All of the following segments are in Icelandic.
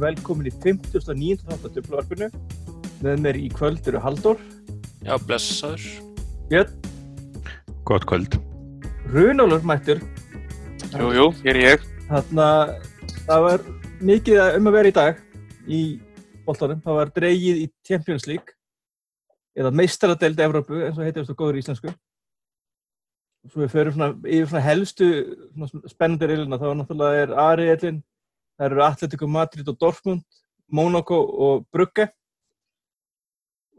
velkomin í 59. þátt Duflavarpinu. Með mér í kvöld eru Haldur, Já, blessaður. Björn, Gott kvöld. Runálur mættur. Jú, jú, hér er ég. Þarna, það var mikið að- um að vera í dag í boltanum. Það var dreigið í Champions League eða meistaradeild Evrópu, eins og heitir þetta góður íslensku. Svo við förum svona, yfir svona helstu svona spennandi reilina. Það var náttúrulega er Ari-reilin, það eru Atletico Madrid og Dortmund, Monaco og Brugge.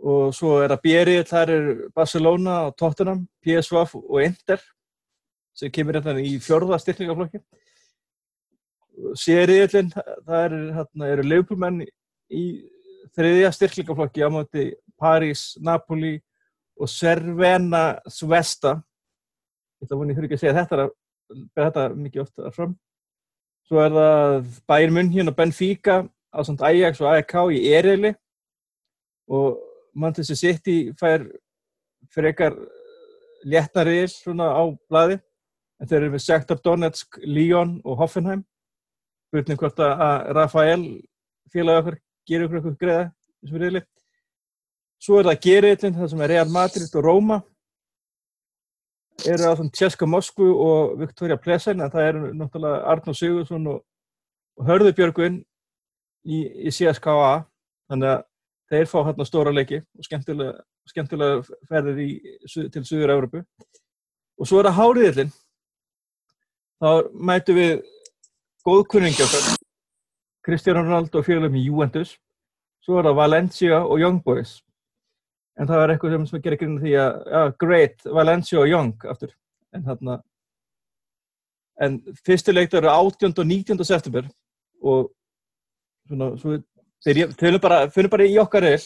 Og svo er það B-riðil, það er Barcelona og Tottenham, PSV og Inter sem kemur hérna í fjórða styrkningaflokki. Sériðillin, það eru, hérna, eru leifbúrmenn í þriðja styrklingaflokki á móti París, Napoli og Cervena Svesta. Ég að vona ég þurfi ekki að segja þetta, þetta mikið ofta fram. Svo er það Bayern München og Benfica á samt Ajax og AEK í Erili. Og Manchester City fær frekar léttnariðil svona á blaði. En þeir eru með Shakhtar Donetsk, Lyon og Hoffenheim. Spurning hvort að- Rafael félag okkar gerir okkur eitthvað greiða svo er það Gerillin, það sem er Real Madrid og Roma eru á Tjeska Moskvu og Viktoria Plesen en það eru náttúrulega Arnó Sigursson og, og Hörður Björgvin í, í CSKA þannig að þeir fá hérna stóra leiki og skemmtilega, skemmtilega ferðir í, til Suður Európu og svo er það Háriðillin þá mætu við góðkunningi okkar Kristján Ronaldo og félagum í Juventus. Svo er það Valencia og Young Boys en það er eitthvað sem, gerir grunn því að ja, great, Valencia og Young aftur en þarna en fyrstu leikta eru 18. og 19. september og svona, svo þeir finnum bara, bara í okkar reil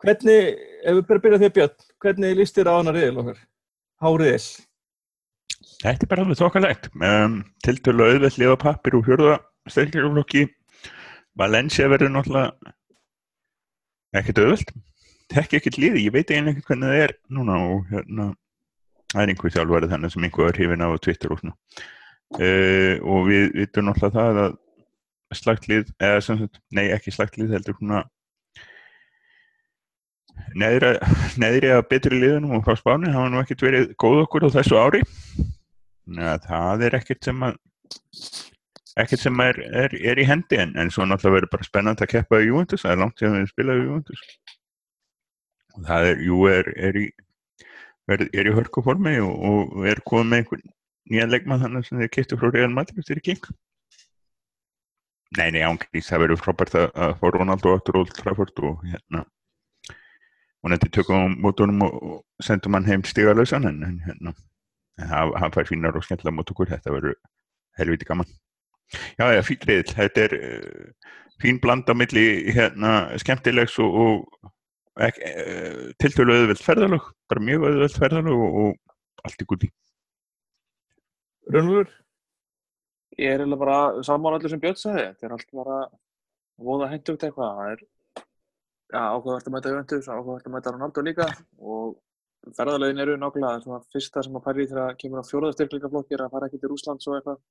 hvernig, ef við bara byrja því að Björn hvernig líst þér á hana reil okkar? Háriðil Þetta er bara alveg þokkalegt. Um, Tiltölu auðveld lifa pappir úr fjörða styrkjaflokki. Valencia verður náttúrulega ekkert auðveld. Tekki ekkert liði, ég veit eiginlega ekkert hvernig það er núna og hérna það er einhver þjálfari þannig sem einhver er hrifin á Twitter og svona. Uh, og við vitum náttúrulega það að slagt lið, eða sem sagt, nei ekki slagt lið heldur svona neðri, neðri að betri liðunum og frá spáni hafa nú ekkert verið góð okkur á þessu ári að það er ekkert sem að ekkert sem er, er, er í hendi en, en svo náttúrulega verður bara spennand að keppa í Juventus, það er langt sem við spilaðum í Juventus. Og það er, jú, er, er í í hörku formi og, og er komið með einhvern nýjan leikmann þannig sem þeir kiptu frá Real Madrid þeir King. Nei, nei, ángríns, það verður frábært að, að fá Ronaldo aftur Old Trafford og hérna og nefndi tökum mótunum og, og sendum hann heim stigalösan en, hérna en það fær fínar og skemmtilega mót okkur þetta verður helviti gaman já, já, fín reyðil, þetta er uh, fín bland á milli hérna skemmtilegs og, og uh, tiltölu auðveld ferðalög bara mjög auðveld ferðalög og, og allt í gúti Rönnur, Ég er eiginlega bara saman öllu sem Björn sagði. Þetta er allt bara voða hendugt eitthvað. Það er ja, ákveðvert að mæta Juventus, ákveðvert að mæta Ronaldo líka og ferðalögin eru nákvæmlega svona fyrsta sem að pæri þegar kemur á fjóraða styrkleikaflokki er að fara ekki til Rúslands og eitthvað.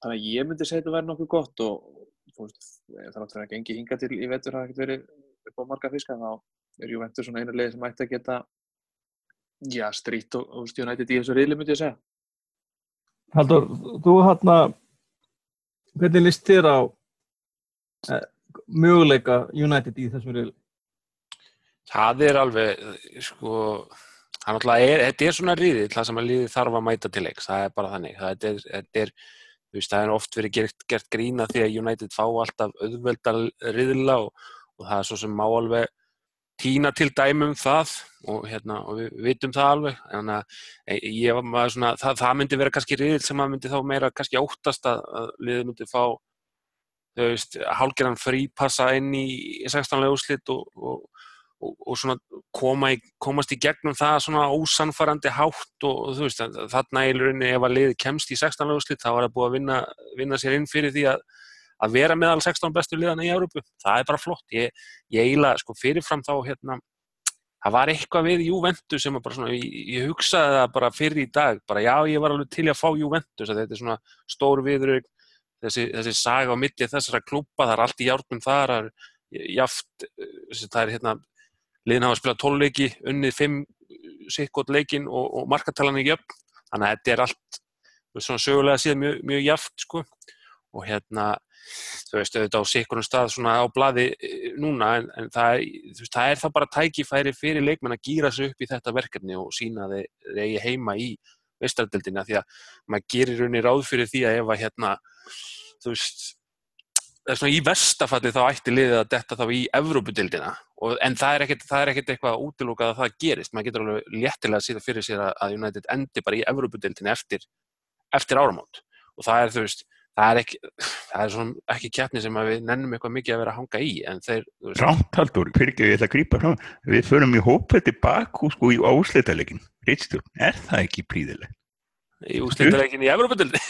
Þannig að ég myndi segja þetta verði nokkuð gott og veist, það er náttúrulega að gengi hinga til í vetur hafa ekkert verið upp á marga fiska þá er Juventus svona einu leið sem ætti að geta já, strýtt og, og stjónættið í þessu riðli myndi ég segja. Haldur, þú hérna hvernig líst þér á eh, möguleika United í þessum riðli? Það er alveg, sko, það er er, þetta er svona riðið, það sem að liðið þarf að mæta til leiks, það er bara þannig. Það er, þetta er, þú veist, það er oft verið gert, gert grína því að United fá alltaf auðveldar riðla og, og það er svo sem má alveg tína til dæmum það og, hérna, og við vitum það alveg. Maður svona, það, það myndi vera kannski riðil sem að myndi þá meira kannski óttast að, að liðið myndi fá hálgeran frípassa inn í 16. úrslit og, og, og, og svona koma í, komast í gegnum það svona ósannfarandi hátt og, og þú veist, þarna í rauninni ef að liði kemst í 16. úrslit þá var það búið að vinna, vinna sér inn fyrir því að, að vera meðal 16 bestu liðana í Európu. Það er bara flott. Ég, ég eiginlega, sko, fyrirfram þá hérna, það var eitthvað við Juventus sem bara svona, ég, ég hugsaði það bara fyrir í dag, bara já, ég var alveg til að fá Juventus, að þetta er svona stór viðrögg þessi, þessi saga á milli þessara klúpa, það er allt í járnum þar, það er jaft, það er hérna, liðin hafa spilað 12 leiki, unnið 5 sikkot leikin og, og markatalan er jöfn, þannig að þetta er allt svona sögulega síðan mjög, mjög jaft sko. Og hérna þú veist, auðvitað á sikkurum stað svona á bladi eh, núna en, en það, veist, það er það bara tækifæri fyrir leikmenn að gýra sig upp í þetta verkefni og sína þeir, eigi heima í veistardildina því að maður gerir raunni ráð fyrir því að ef að hérna þú veist það er svona í vestafalli þá ætti liðið að detta þá í Evrópudildina en það er ekkert, það er ekkert eitthvað að útiloka að það gerist, maður getur alveg léttilega að síða fyrir sér að United endi bara í Evrópudildina eftir, eftir áramót. Og það er þú veist það er ekki, það er svona ekki kjapni sem við nennum eitthvað mikið að vera að hanga í en þeir Rántaldur, fyrir ekki að ég ætla að grípa frá við förum í hópið tilbaka sko í ásleitalegin, Ritstjórn, er það ekki príðilegt? Í úslítalegin í Evropadöldi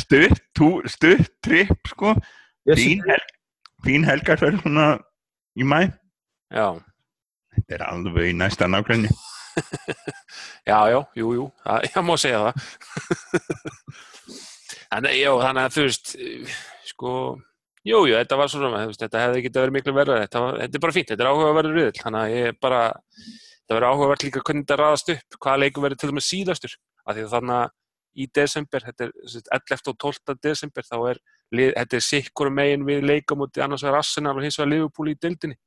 Stutt, stutt tripp sko. Fín, hel, fín helgarsverð svona í mæ Já. Þetta er alveg í næsta nákvæmni Já, já, jú, jú, það, ég má segja það. Þannig, já, þannig að þú veist, sko, jú, jú, þetta var svona, veist, þetta hefði ekki verið miklu verður, þetta, þetta er bara fínt, þetta er áhugaverður viðl, þannig að ég bara, þetta verður áhugavert líka hvernig þetta raðast upp, hvaða leikum verður til og með síðastur, af því að þannig að í desember, þetta er 11. og 12. desember, þá er, þetta er sikkur megin við leikamóti, annars verður Arsenal og hins vegar Liverpool í dildinni.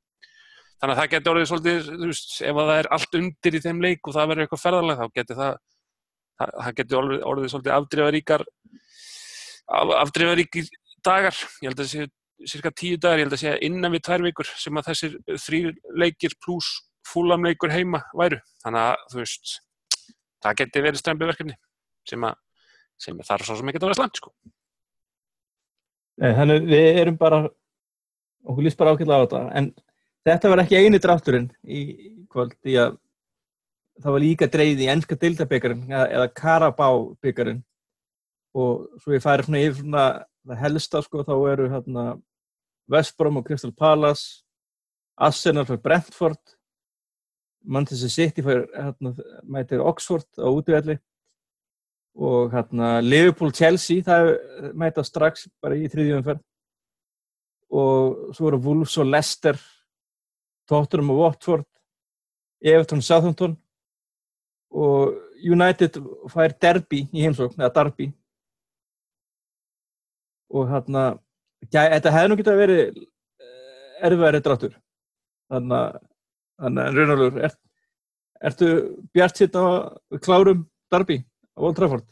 Þannig að það getur orðið svolítið, þú veist, ef það er allt undir í þeim leik og það verður eitthvað ferðarlega, þá getur það, það, það getur orðið, orðið svolítið afdrifaríkar afdreifaríkir dagar, ég held að það séu cirka tíu dagar, ég held að segja innan við tvær vikur sem að þessir þrýr leikir pluss fúlamleikur heima væru þannig að þú veist það geti verið strempið verkefni sem að sem þarf svo sem ekki að vera slant sko. Þannig við erum bara okkur líst bara ákveðlega á þetta en þetta var ekki eini drátturinn í kvöld því að það var líka dreið í ennska dildabyggarinn eða Karabá-byggarinn og svo ég færi svona yfir svona það helsta sko þá eru hérna Westbrom og Crystal Palace Arsenal fyrir Brentford Manchester City fyrir hérna mætir Oxford á útvelli og hérna Liverpool Chelsea það mæta strax bara í þriðjumferð og svo eru Wolves og Leicester Tottenham og Watford Everton Southampton. Og United fær Derby í heimsókn, eða Derby. Og hérna þetta hefði nú getið að veri erfiðari dráttur. Þannig að raunalur er, ertu bjart sitt á klárum Darby á Old Trafford?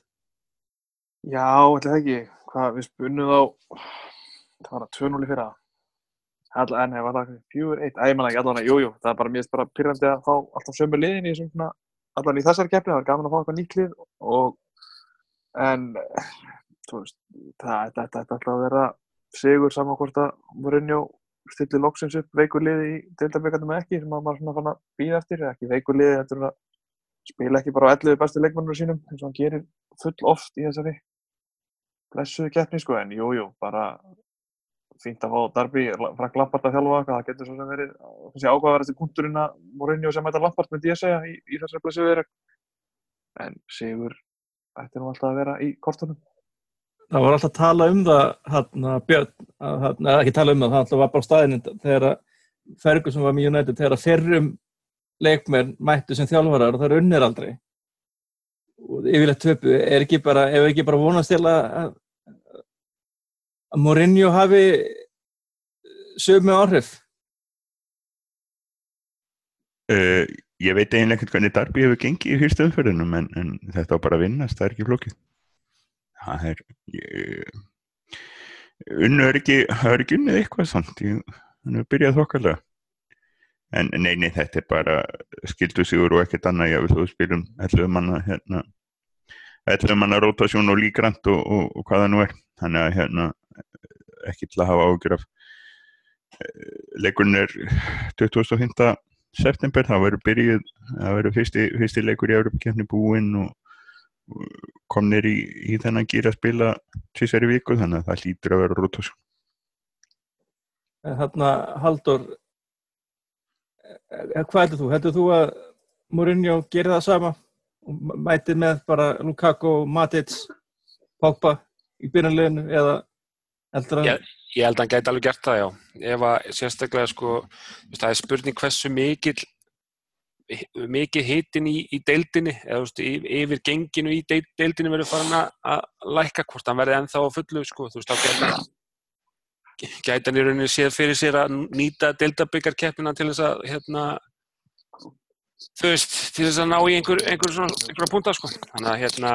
Já, ætla það ekki hvað við spunnum á það var að 2-0 fyrir það Alla, en hefur alltaf fjögur, eitt, ég manna ekki allavega, jújú, það er bara mjög bara pyrrandi að fá alltaf sömu liðin í svona, allavega í þessari keppni, það er gaman að fá eitthvað nýtt lið og, en veist, það ætti alltaf að vera sigur saman hvort að Mourinho stillir loksins upp veikur liði í deildabökkandum eða ekki sem að maður svona fann að býða eftir ekki veikur liði, þetta er að spila ekki bara á elluðu bestu leikmannur sínum eins og hann gerir full oft í þessari blessuðu keppni sko en jújú, jú, bara fínt að fá Darby, Frank Lampard að þjálfa það getur svo sem verið þessi ákvaðverðasti kunturinn að Mourinho sem mæta Lampard með DSA í, í þessari blessuðu en sigur ætti nú alltaf að vera í kortunum. Það var alltaf að tala um það hérna Björn, eða ekki tala um það það alltaf var bara staðinn þegar Ferguson var mjög nættið, þegar fyrrum leikmenn mættu sem þjálfarar og það er unnir aldrei. Og yfirleitt töpu, er ekki bara ef ekki bara vonast til að að Mourinho hafi sögum með áhrif? Uh, Ég veit eiginlega ekkert hvernig Darby hefur gengið í fyrstöðumförðunum en, en þetta á bara að vinnast, það er ekki flókið. Það er ég, unnu er ekki það er ekki unnið eitthvað samt. Hann er byrjað þokkarlega en neini þetta er bara skildu sigur og ekkert annað. Vil þú spilum 11 manna hérna 11 manna rotasjón og líkrand og, og, og hvaða nú er. Þannig að hérna ekki til að hafa ágjur af eh, leikurinn er 25. september. Það verður byrjuð það verður fyrsti, fyrsti leikur í Európa-kjöfni búinn og komnir í, í þennan gýra að spila tvísveri viku þannig að það hlýtur að vera rótos Þannig að Haldur hvað heldur þú? Heldur þú að Mourinho gerir það sama mætið með bara Lukaku, Matic Pogba í byrjanleginu eða heldur hann Ég, ég held að hann gæti alveg gert það, já. Ef að sérstaklega, sko, það er spurning hversu mikil mikið hitin í, í deildinni eða veist, yfir, genginu í deild- deildinni verður farin að- lækka hvort hann verði ennþá á fullu, sko, þú veist, þá gæti hann í rauninni séð fyrir sér að nýta deildabyggarkeppina til þess að, hérna þú veist, til þess að ná í einhver, einhver svona, einhverja punta, sko þannig að, hérna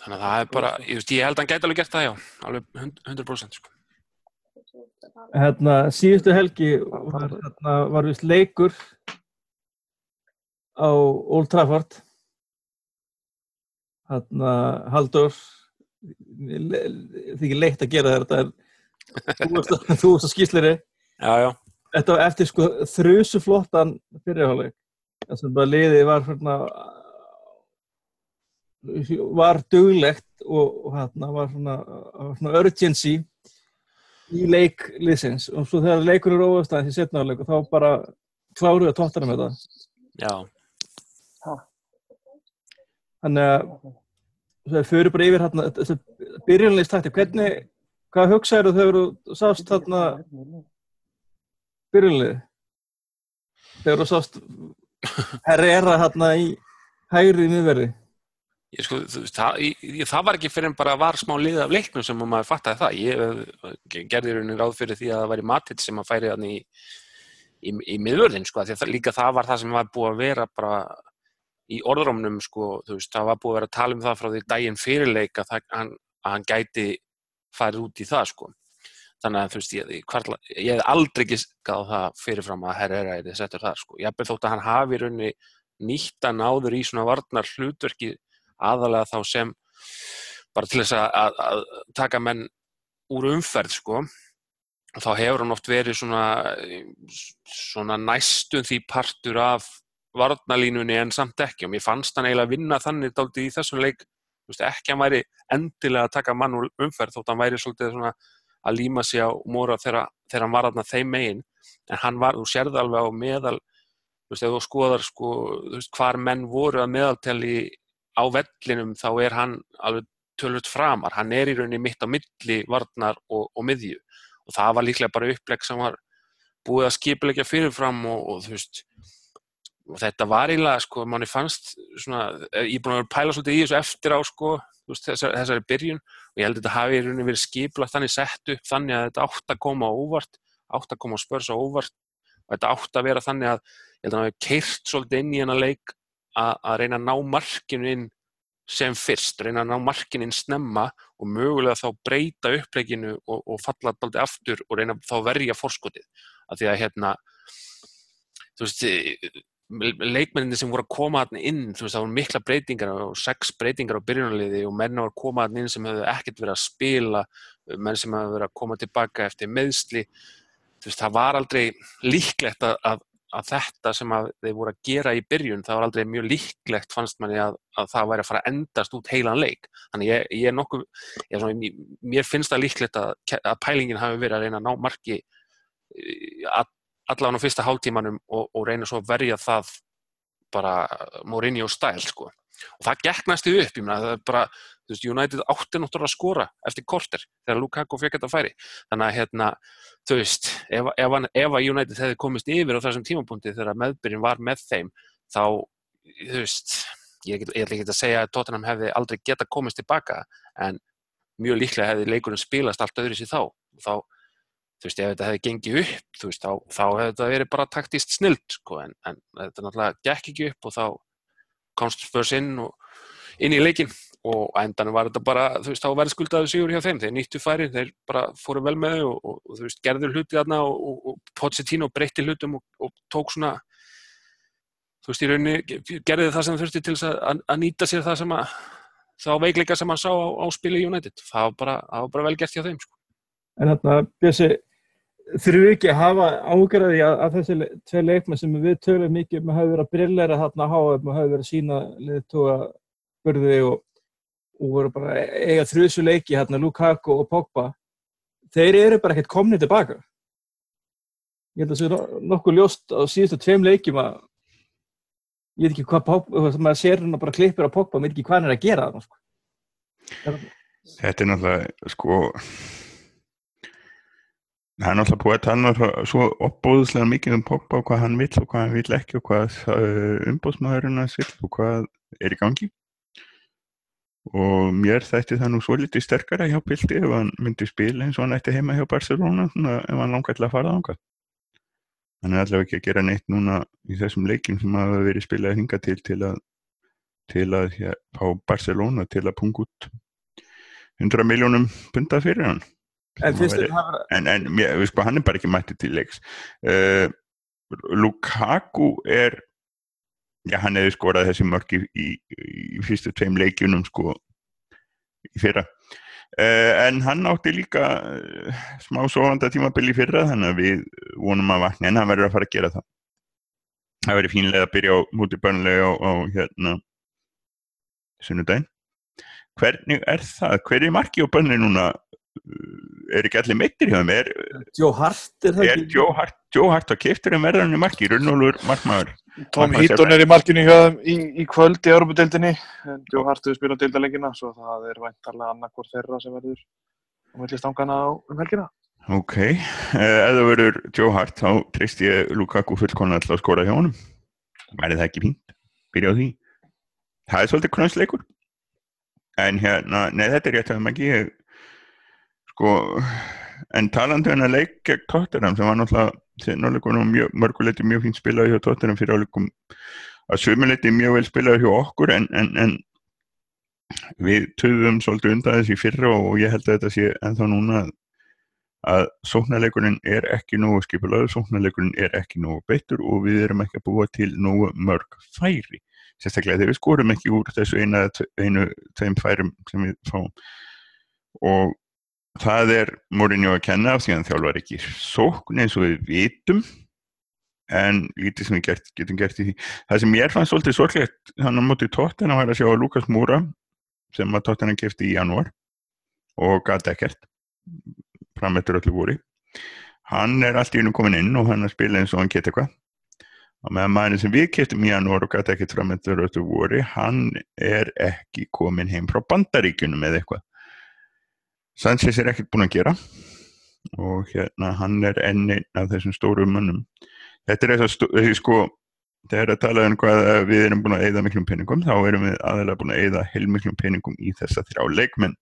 þannig að það er bara, ég, veist, ég held að hann gæti alveg gert það, já, alveg hund- 100% sko. hérna, síðustu helgi var, hérna, var vist leikur á Old Trafford hérna Halldór þykir leitt að gera þetta en þú veist að, já, þetta var eftir sko þrusu flottan fyrirháleik þess að bara liðið var hérna var duglegt og, og hérna var svona, var svona urgency í leik liðsins. Og svo þegar leikur er óvastæðins í setnáleik og þá bara kláruðu að tóttana með það já, þannig að fyrir bara yfir hérna takti hvernig, hvað hugsaður þegar þú sást þarna byrjunlið þegar þú sást Herrera hérna í hægri miðverði? Ég sko, það, ég, það var ekki fyrir en bara var smá lið af leiknum sem að maður fattaði það. Ég eh, gerði í rauninni ráð fyrir því að það væri matitt sem að færi þannig í, í, í miðvörðin, sko, það, líka það var það sem var búið að vera bara í orðrómnum, sko, þú veist, það var búið að vera að tala um það frá því daginn fyrirleik að, að hann gæti farið út í það, sko. Þannig að, þú veist, ég, hvarla, ég hef aldrei giskað það fyrirfram að herra er að þið settur það, sko. Ég hef þótt að hann hafi í rauninni nýtt að náður í svona varnar hlutverki aðalega þá sem bara til þess að, að, að taka menn úr umferð sko og þá hefur hann oft verið svona svona næstum því partur af varnalínunni en samt ekki. Og mér fannst hann eiginlega vinna þannig dálítið í þessum leik. Veist, ekki hann væri endilega að taka mann úr umferð þótt hann væri svolítið svona að líma sig á móra þegar, þegar hann var þarna þeim megin. En hann var, þú sérði alveg á meðal þú veist, ef þú skoðar sko, þú veist, hvar menn voru að meðaltali á vellinum þá er hann alveg tölvöld framar, hann er í rauninni mitt á milli varnar og, og miðju. Og það var líklega bara upplegg sem var búið að skipilegja fyrirfram og, og þú veist og þetta var eiginlega, sko, manni fannst svona, ég er búin að vera að pæla svolítið í þessu eftir á, sko, þessari, þessari byrjun. Og ég held að þetta hafi í rauninni verið skipilagt þannig sett upp þannig að þetta átt að koma á óvart átt að koma á spörs á óvart. Og þetta átt að vera þannig að ég held að hann hafi keirt svolítið inn í hennar leik að, að reyna að ná markinu inn sem fyrst, reyna að ná markinu inn snemma og mögulega þá breyta uppleikinu og, og falla alltaf aftur og reyna þá verja forskotið. Af því að hérna veist, leikmenninni sem voru að koma hann inn, þú veist, það voru mikla breytingar og sex breytingar á byrjunarliði og menn voru að koma hann inn sem hefðu ekkert verið að spila menn sem hefðu verið að koma tilbaka eftir meðsli, þú veist, það var aldrei líklegt að, að, að þetta sem að þeir voru að gera í byrjun, það var aldrei mjög líklegt fannst manni að, að það væri að fara að endast út heilan leik, þannig ég, ég er nokkuð ég er svona, mér finnst það líklegt að, pælingin hafi verið að reyna að ná marki að allavega á fyrsta hálftímanum og, og reyna svo að verja það bara Mourinho stæl sko. og það gekk næstu upp, er bara veist, United átti náttúrulega að skora eftir korter þegar Lukaku fekk þetta færi þannig að hérna, þú veist ef, ef, ef United hefði komist yfir á þessum tímapunkti þegar meðbyrjun var með þeim þá, þú veist ég, ætla ekki að segja að Tottenham hefði aldrei geta komist tilbaka en mjög líklega hefði leikurinn spilast allt öðru sér þá þá þú veist, ef þetta hefði gengið upp, þú veist, þá, þá hefði þetta verið bara taktist snild, sko, en, en þetta náttúrulega gekk ekki upp og þá komst spörs inn og inn í leikin og endan var þetta bara, þú veist, þá verði skuldaðu sigur hjá þeim, þeir nýttu færi, þeir bara fóru vel með þau og, og, og þú veist, gerður hluti þarna og, og, og Pochettino breytti hlutum og tók svona, þú veist, í rauninni gerði það sem þurfti til að, að nýta sér það sem að, þá veikleika sem hann sá á, á spili United, það var bara, bara vel gert hjá þeim, sko. En hérna, Bjössi, þurfum við ekki að hafa ágjörði að, að þessi tvei leikmenn sem við tölum mikið um að hafa verið að brillera þarna að háa um að hafa verið að sína liðtóa burði og, og voru bara að eiga þrjusu leiki hérna Lukaku og Pogba þeir eru bara ekkert komnið tilbaka ég held að það sé no- nokkuð ljóst á síðustu tveim leikjum að ég veit ekki hvað Pogba, maður sér hann bara klippur á Pogba, maður veit ekki hvað hann er að gera þarna, sko. Þetta er náttúrulega, sko, það er náttúrulega búið að tala svo, svo opbóðslega mikið um Pogba og hvað hann vill og hvað hann vill ekki og hvað uh, umbóðsmaðurinn hans vill og hvað er í gangi. Og mér þætti það nú svo litið sterkara hjá Pildi ef hann myndi spila eins og hann ætti heima hjá Barcelona, svona, ef hann langar til að fara þangað. Hann er allavega ekki að gera neitt núna í þessum leikim sem hafa verið spilað hinga til til að, til að hér, fá Barcelona til að punga út 100 miljónum punta fyrir hann. En það vera, en, en mér, við sko, hann er bara ekki mættið til leiks uh, Lukaku er já, hann hefði skorað þessi mörk í, í, í fyrstu tveim leikjunum sko í fyrra uh, en hann átti líka uh, smá sofanda tímabil í fyrra þannig að við vonum að vakna en hann verður að fara að gera það það verður fínlega að byrja á mútið börnlega á, á hérna sunnudaginn hvernig er það? hver er marki á börnlega núna? Uh, er ekki allir meittir hjá þeim? Er, Joe Hart er það er? Joe Hart, Hart að keftur en verður hann í marki, Runnólfur markmaður Tom sérfræðingur. er í markinu hjá þeim í, í kvöld í Európa-deildinni en Joe Hart hefur spilað deildaleggina svo það er væntarlega annarkvort þeirra sem verður á milli stangana á um helgina. ok, ef það verður Joe Hart þá treyst ég Lukaku fullkonna alltaf að skora hjá honum væri það ekki fínt, byrja á því það er svolítið knöðsleikur en hérna, nei þetta er rétt að maður ekki sko en talandi um að leik gegn Tottenham sem var náttúrulega mjög, mörguleiti mjög fínt spilaði hjá Tottenham fyrir áleikum að sömuleiti mjög vel spilaði hjá okkur en, en, en við töðum svolítið undan þessi fyrra og ég held að þetta sé ennþá núna að, sóknarleikurinn er ekki nógu skipulaður, sóknarleikurinn er ekki nógu beittur og við erum ekki að búa til nógu mörg færi. Sérstaklega þegar við skorum ekki úr þessu eina, einu, þeim færum sem við fáum. Og það er Mourinho að kenna af því að þjálfar ekki sókn eins og við vitum en lítið sem við gert, getum gert í því. Það sem ég fannst svolítið sorglegt hann á móti tóttina var að sjá Lukas Múra sem að tóttina kefti í janúar og gata ekkert frammettur öllu voru hann er allt í einu komin inn og hann er að spila eins og hann geta eitthvað. Og meðan maðurinn sem við keftum í janúar og gata ekkert frammettur öllu voru hann er ekki komin heim frá bandaríkjunum eða eitthvað Sanchez er ekkert búin að gera og hérna hann er enn einn af þessum stóru mönnum. Þetta er þess að sko þegar að tala um hvað að við erum búin að eyða miklum peningum þá erum við aðalega búin að eyða heilmiklum peningum í þessa þrjá leikmenn.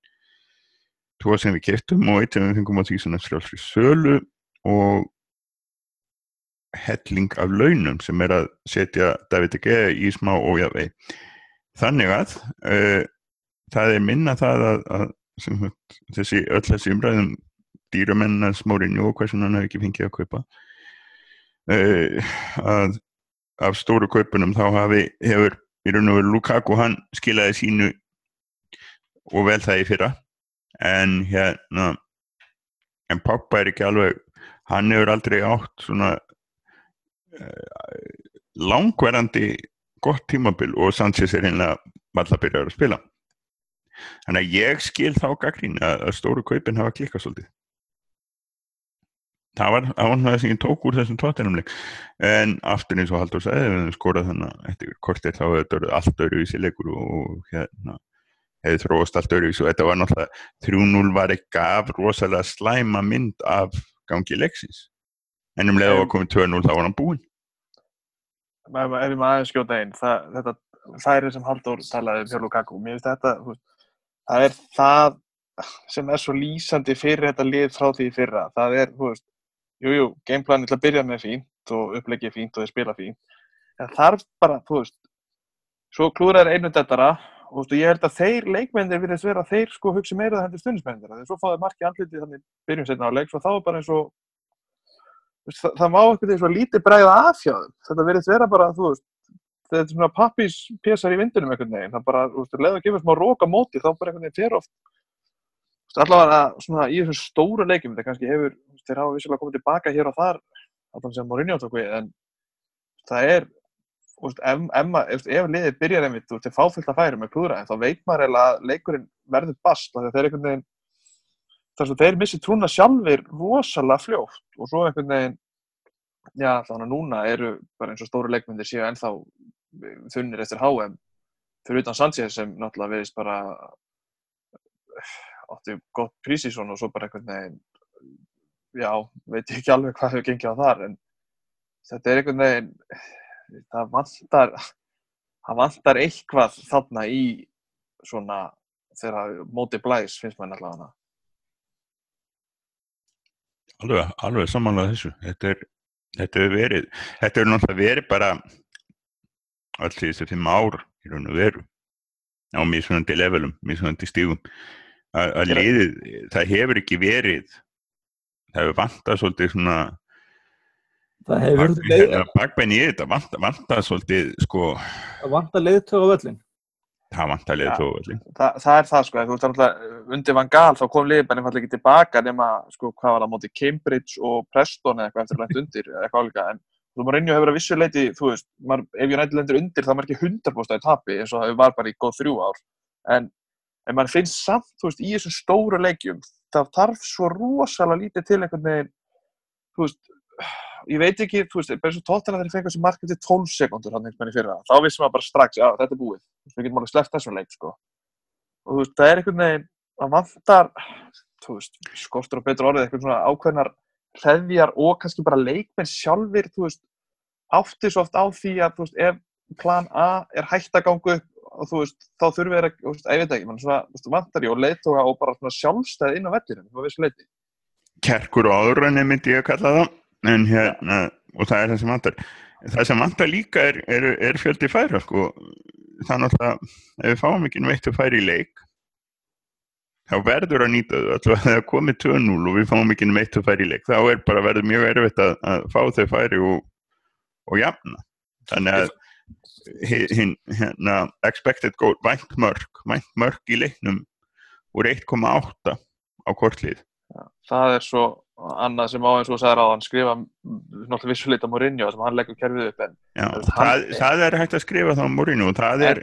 Tvo sem við keftum og eitt sem við fengum á því svona frjálsri sölu og helling af launum sem er að setja David De Gea í smá ójafvei þannig að uh, það er minna það að, að sagt, þessi öll þessi umræðum dýramennar smórinju og hversu hann hefur ekki fengið að kaupa uh, að af stóru kaupunum þá hafi hefur í raun og veru Lukaku hann skilaði sínu og vel það í fyrra en hérna en Pogba er ekki alveg hann hefur aldrei átt svona uh, langverandi gott tímabil og Sanchez er einlega valla byrjar að spila þannig að ég skil þá gaggrín að, stóru kaupin hafa klikkað svolítið. Það var, það það sem ég tók úr þessum tóttinumleik en aftur eins og Haldur sagði við skorað þannig að eftir kortir þá hefur þetta verið allt öruvísi leikur og hérna hefði þróast allt öruvísi og þetta var náttúrulega 3-0 var ekki af rosalega slæma mynd af gangi leiksins. En um leiða að komið 2-0 þá var hann búinn. Ef ég maður aðeins skjóta einn, það, þetta, það er sem Halldór talaði um hjá Lukaku. Mér finnst þetta, þú veist, það er það sem er svo lýsandi fyrir þetta lið frá því fyrra. Það er, þú veist, jú, jú, gameplanin til að byrja með fínt og upplegið fínt og þeir spila fínt. En þarf bara, þú veist, svo klúrar einu dettara og veist, ég held að þeir leikmennir virðist vera að þeir sko hugsi meira það hendur stundismennir. Þegar svo fáðu marki andlitið þannig byrjum setna á leik, svo þá er bara eins og veist, það, það má ekkert eins og lítið hjá þeim. Þetta verðist vera bara, þú veist, þetta er svona pappíspésar í vindunum einhvern veginn. Það bara, þú veist, leður að gefa smá rók á móti, þá bara einhvern veginn fer oft. Þú veist, allavega svona í þessum stóru leikjum, þetta kannski hefur, þú veist, þeir hafa vissulega komið tilbaka hér og þar, allan sem Mourinho tók við, en það er, þú veist, ef, ef, ef, liðið byrjar einmitt, þú veist, þeir fá fullt að færa með klúðra, en þá veit maður eiginlega að leikurinn verður bast, af því að þeir einhvern veginn, þess að þeir missi trúna sjálfir rosalega fljótt og svo einhvern veginn já, þannig að núna eru bara eins og stóru leikmyndir séu ennþá þunnir eftir HM fyrir utan Sanchez sem náttúrulega verðist bara átti gott prísísson og svo bara einhvern veginn já, veit ég ekki alveg hvað hefur gengið á þar en þetta er einhvern veginn það vantar það vantar eitthvað þarna í svona þegar móti blæs finnst maður allavega. Alveg, alveg samanlega þessu. Þetta er, þetta er verið þetta er náttúrulega verið bara alls þessi fimm ár í raun og veru á mismunandi levelum, mismunandi stígum að liðið, það hefur ekki verið það hefur vantað svolítið svona Það hefur leið, bakbenni í þetta, vantað, vantað svolítið sko, að vanta leiðtög á völlin. það vantað liðið Já. þó Þa, það er það sko, þú ert náttúrulega undir Van Gaal þá kom liðbænin fallið ekki tilbaka nema sko hvað var það á móti Cambridge og Preston eða eitthvað eftir að lent undir eða eitthvað álíka en þú maður hefur að vissu leiti, þú veist, maður, ef United lendir undir þá er maður ekki 100% að tapi eins og það var bara í góð þrjú ár. En, en maður finnst samt, þú veist, í þessum stóru leikjum það þarf svo rosalega lítið til einhvern veginn, þú veist, ég veit ekki, þú veist, bara eins og tóttina þegar þeir fengur sem markið til 12 sekundur hann einhvern veginn í fyrra, þá vissum maður bara strax, já, þetta er búið, við getum alveg sleppt þessum leik, sko. Og þú veist, það er einhvern veginn það vantar, þú veist skortur og betur orðið, eitthvað svona ákveðnar hreðjar og kannski bara leikmenn sjálfir, þú veist átti svo oft á því að, veist, ef plan A er hægt að ganga upp og þú veist, þá þurfum við að, ég veit ekki mann svona, vantar ég og leiðtóga og bara svona sjálfstæð inn á vellinum, þú veist, leiti kerkur og áðurenni myndi ég að kalla það en hérna, og það er það sem vantar. Það sem vantar líka er, er, er fjöldi færa sko. það er náttúrulega ef við fáum ekki veitt að færa í leik þá verður að nýta þau alltaf þegar komið 2-0 og við fáum ekki veitt að færa í leik. Þá er bara verður mjög erfitt að, að fá þau færi og, og jafna. Þannig að hi- hinn hérna, expected goal, vænt mörg vænt mörg í leiknum úr 1,8 á kortlið. Það er svo annað sem á eins og þú sagðir á hann skrifa náttúrulega vissuleit á Mourinho sem hann leggur kerfið upp en Já, veist, það, hann- það er hægt að skrifa það á morinu og það er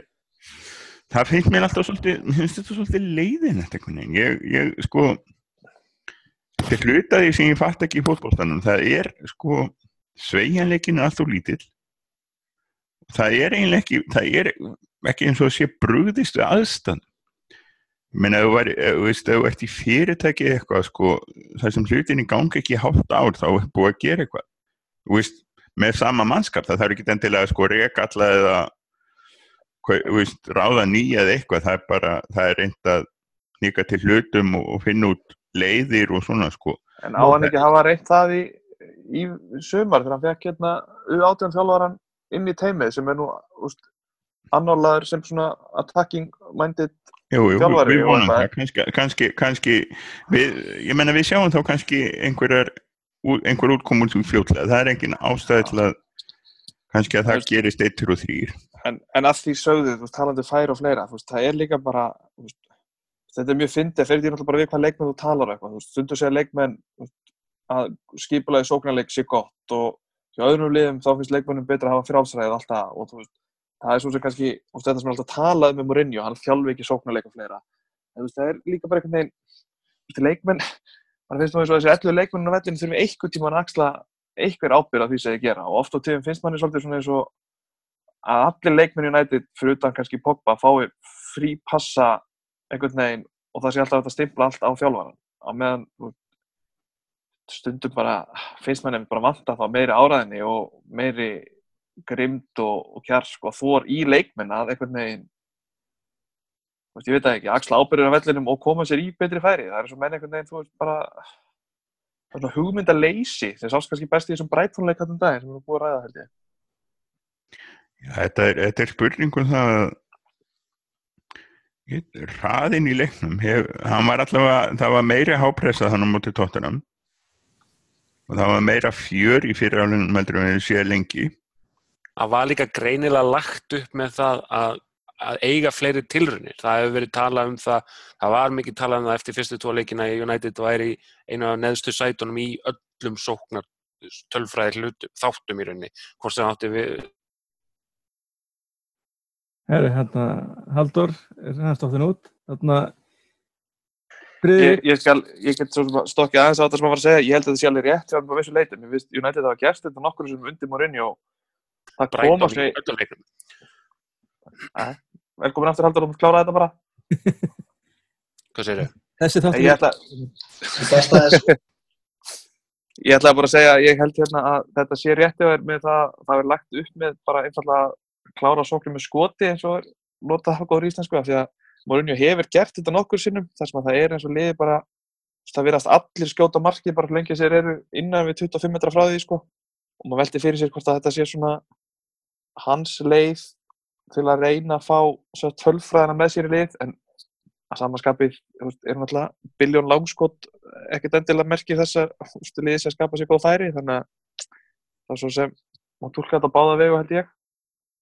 það finnst mér alltaf svolítið mér finnst þetta svolítið leiðin þetta ég, ég sko þetta er hluta því sem ég fatt ekki í fótboltanum það er sko sveigjanleikinu allt og lítill. Það er eiginlega ekki það er ekki eins og að sé brugðist við aðstand ég meina ef þú veist, ef þú ert í fyrirtæki eitthvað sko, það sem hlutinni gangi ekki í hálft ár þá er búið að gera eitthvað. Þú veist, með sama mannskap það þarf ekki endilega sko reka alla eða veist, ráða nýja eða eitthvað, það er bara það er reynd að nýka til hlutum og, finna út leiðir og svona sko. En á hann ekki hafa reynt það í, í sumar þegar hann fekk hérna U18 þjálfaran inn í teimið sem er nú úst, annálaður sem svona attacking minded Þjálfari það, kannski, kannski, kannski við, ég menna við sjáum þá kannski einhverjar, einhver útkom út úr fljótlega, það er engin ástæði til að kannski að það veist- gerist eittur og þrýr en, en að því sögðu, þú veist, talandi um færi og fleira þú veist, það er líka bara þú veist, þetta er mjög fyndið, fyrir því náttúrulega bara við hvað leikmenn þú talar um eitthvað, þú veist, stundu segja leikmenn að skipulaði sóknarleik sé gott og hjá öðrum liðum þá finnst leikmennum betra að hafa frálsræðið alltaf og þú veist, það er svo sem kannski þú veist, þetta sem er alltaf talað um með Mourinho, hann þjálfi ekki sóknarleik og fleira, en þú veist, það er líka bara einhvern veginn, þú veist, leikmenn mann finnst nú eins og þessi 11 leikmennin á vellinu þurfum einhvern tíma að axla einhver ábyrgð á því sem þið gera og oft á tíðum finnst manni svolítið svona eins og að allir leikmenn United fyrir utan kannski Pogba fái frí passa einhvern veginn og það sé alltaf að stimpla allt á þjálfaran á meðan stundum bara finnst manni bara vanta þá meiri áræðinni og meiri grimd og, og kjarsk og þór í leikmenn að einhvern veginn ég veit það ekki, axla ábyrður á vellinum og koma sér í betri færi. Það er svo menn einhvern veginn, þú veist, bara það hugmyndaleysi sem sást kannski best í þessum breytónleik hann um daginn sem við erum búið að ræða held ég Þetta er, þetta er spurningum það að hraðinn í leiknum hef, hann var allavega, það var meiri hápressa þannig á móti tóttunum og það var meira fjör í fyrirálunum heldur við séð lengi Það var líka greinilega lagt upp með það að, að eiga fleiri tilrunir. Það hefur verið talað um það, það var mikið talað um það eftir fyrstu tvo leikina í United væri einu af neðstu sætunum í öllum sóknar tölfræði hlutum, þáttum í rauninni. Hvort sem átti við, Herri, hérna, Haldur er hann státtin út. Þarna, Ég, ég, skal, ég get stokkið aðeins á þetta sem að fara að segja, ég held að þetta sé alveg rétt hjá hann á vissu leitum, ég veist United hafa gerst þetta nokkur sem undir Mourinho það Brighton koma sér, velkomin aftur Haldur, þú kláraði þetta bara. Hvað segir þau? Þessi þáttur Ég ætla, ég ætla bara að segja, að ég held hérna að þetta sé rétti að vera með það, það er lagt upp með bara einfallega klára sóknir með skoti eins og notað það góður íslensku af því að Mourinho hefur gert þetta nokkur sinnum þar sem að það er eins og liði bara það verðast allir skjóta markið bara lengi sér eru innan við 25 metra frá því sko. Og maður velti fyrir sér hvort að þetta sé svona hans leið til að reyna að fá tölfræðina með sér í lið en að samanskapi er náttúrulega biljón langskot ekkert endilega merkir þess að liðið sé að skapa sér góð færi þannig að það er svo sem má tólka þetta báða vegu held ég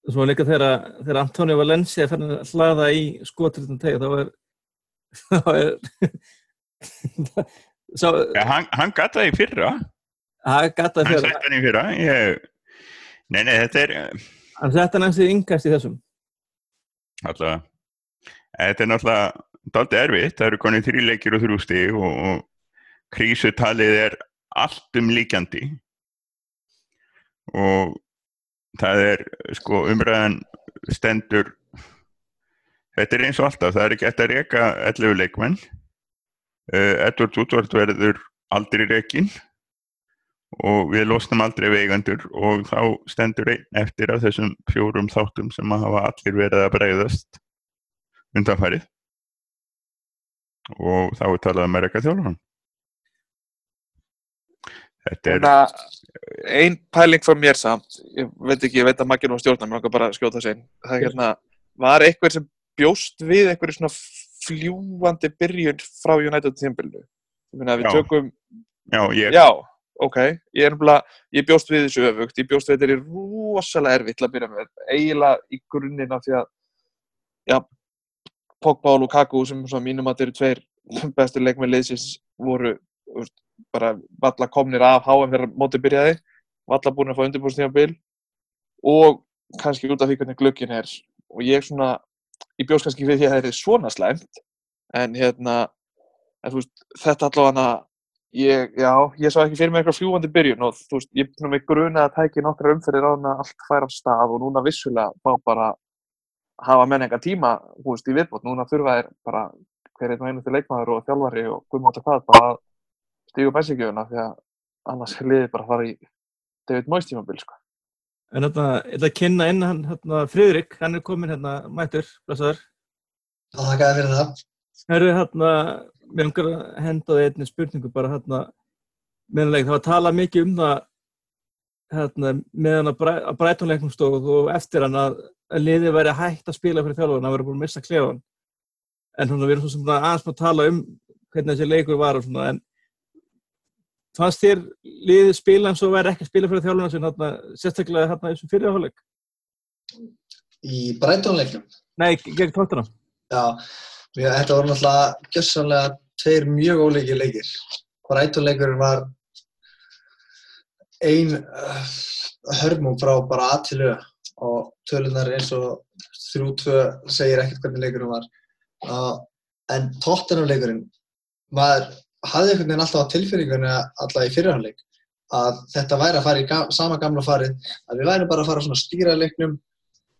Svo líka þegar, Antonio Valencia fann að hlaða í skotriðan tegi þá er þá er svo, Ja, hann, hann gata það í fyrra, það gata hann fyrir sett hann í fyrra. Ég, nei, nei, þetta er hann sett hann eins í yngast í þessum. Alltaf, þetta er náttúrulega daldi erfitt, það eru konið þrjí leikir og þrjú stig og, og krísutalið er allt um líkjandi. Og það er sko umræðan stendur þetta er eins og alltaf, það er ekki eftir að reka 11 leikmenn. Uh, Edvard Útvart verður aldrei rekin og við losnum aldrei veigandur og þá stendur einn eftir af þessum fjórum þáttum sem að hafa allir verið að bregðast undanfærið og þá er talað um að reka þjálfan þetta er Hérna, ein pæling frá mér samt, ég veit ekki, ég veit að maður nú stjórnar, mér langar bara að skjóta inn. Það er hérna, var einhver sem bjóst við einhverju svona fljúandi byrjun frá United meina, við tökum, já, ég, já, ok, ég er nefnilega, ég bjóst við þessu öfugt, ég bjóst við þetta er rosalega erfitt að byrja með, eiginlega í grunninn af því að, já, Pogba og Lukaku sem svona mínum að þeir eru tveir bestu leikmenn liðsins voru bara valla komnir af HM þegar mótið byrjaði, valla búin að fá undirbúrstímabil og kannski út af því hvernig glöggin er. Og ég svona, ég bjóst kannski við því að það er svona slæmt en hérna, en þú veist, þetta allavega ég, já, ég sá ekki fyrir mig eitthvað fljúandi byrjun og þú veist, ég er með gruna að tæki nokkra umferðir á hana allt færa af stað og núna vissulega má bara hafa menn enga tíma, þú veist, í viðbót. Núna þurfa þeir bara hver einn og einu til leikmaður og þjálfari og guðmáta hvað bara að stígu bensinkjöfuna því að annars er liðið bara að fara í David Moyes tímabil sko. en hérna, ég ætla að kynna inn hann hérna, Friðrik, hann er komin hérna mættur, blessaður Það þakkaði fyrir það. Herru, hérna, mér umgar að henda þig einni spurningu bara hérna meðanlega, það var að tala mikið um það hérna, meðan að, bræ, að breytunleiknum stóð og eftir hann að, að liðið væri hægt að spila fyrir þjálfur, hann væri búin að missa klefan en svona, við erum svo sem bara aðeins með að tala um hvernig þessi leikur var og svona, en fannst þér liðið spila eins og væri ekki að spila fyrir þjálfurna sin, hérna, sérstaklega hérna í þessum fyrirháleik? Í Brighton-leiknum. Nei, gegn tóttunum. Já, mér, þetta voru náttúrulega gjössanlega tveir mjög ólíkir leikir. Brighton-leikurinn var ein uh, hörmum frá bara að til auða og tölunar eins og 3-2 segir ekkert hvernig leikurinn var. Uh, en Tottenham-leikurinn, maður hafði einhvern veginn alltaf á tilfinningunni alltaf í fyrirháleik að þetta væri að fara í gam sama gamla farið, að við væri bara að fara svona að stýra leiknum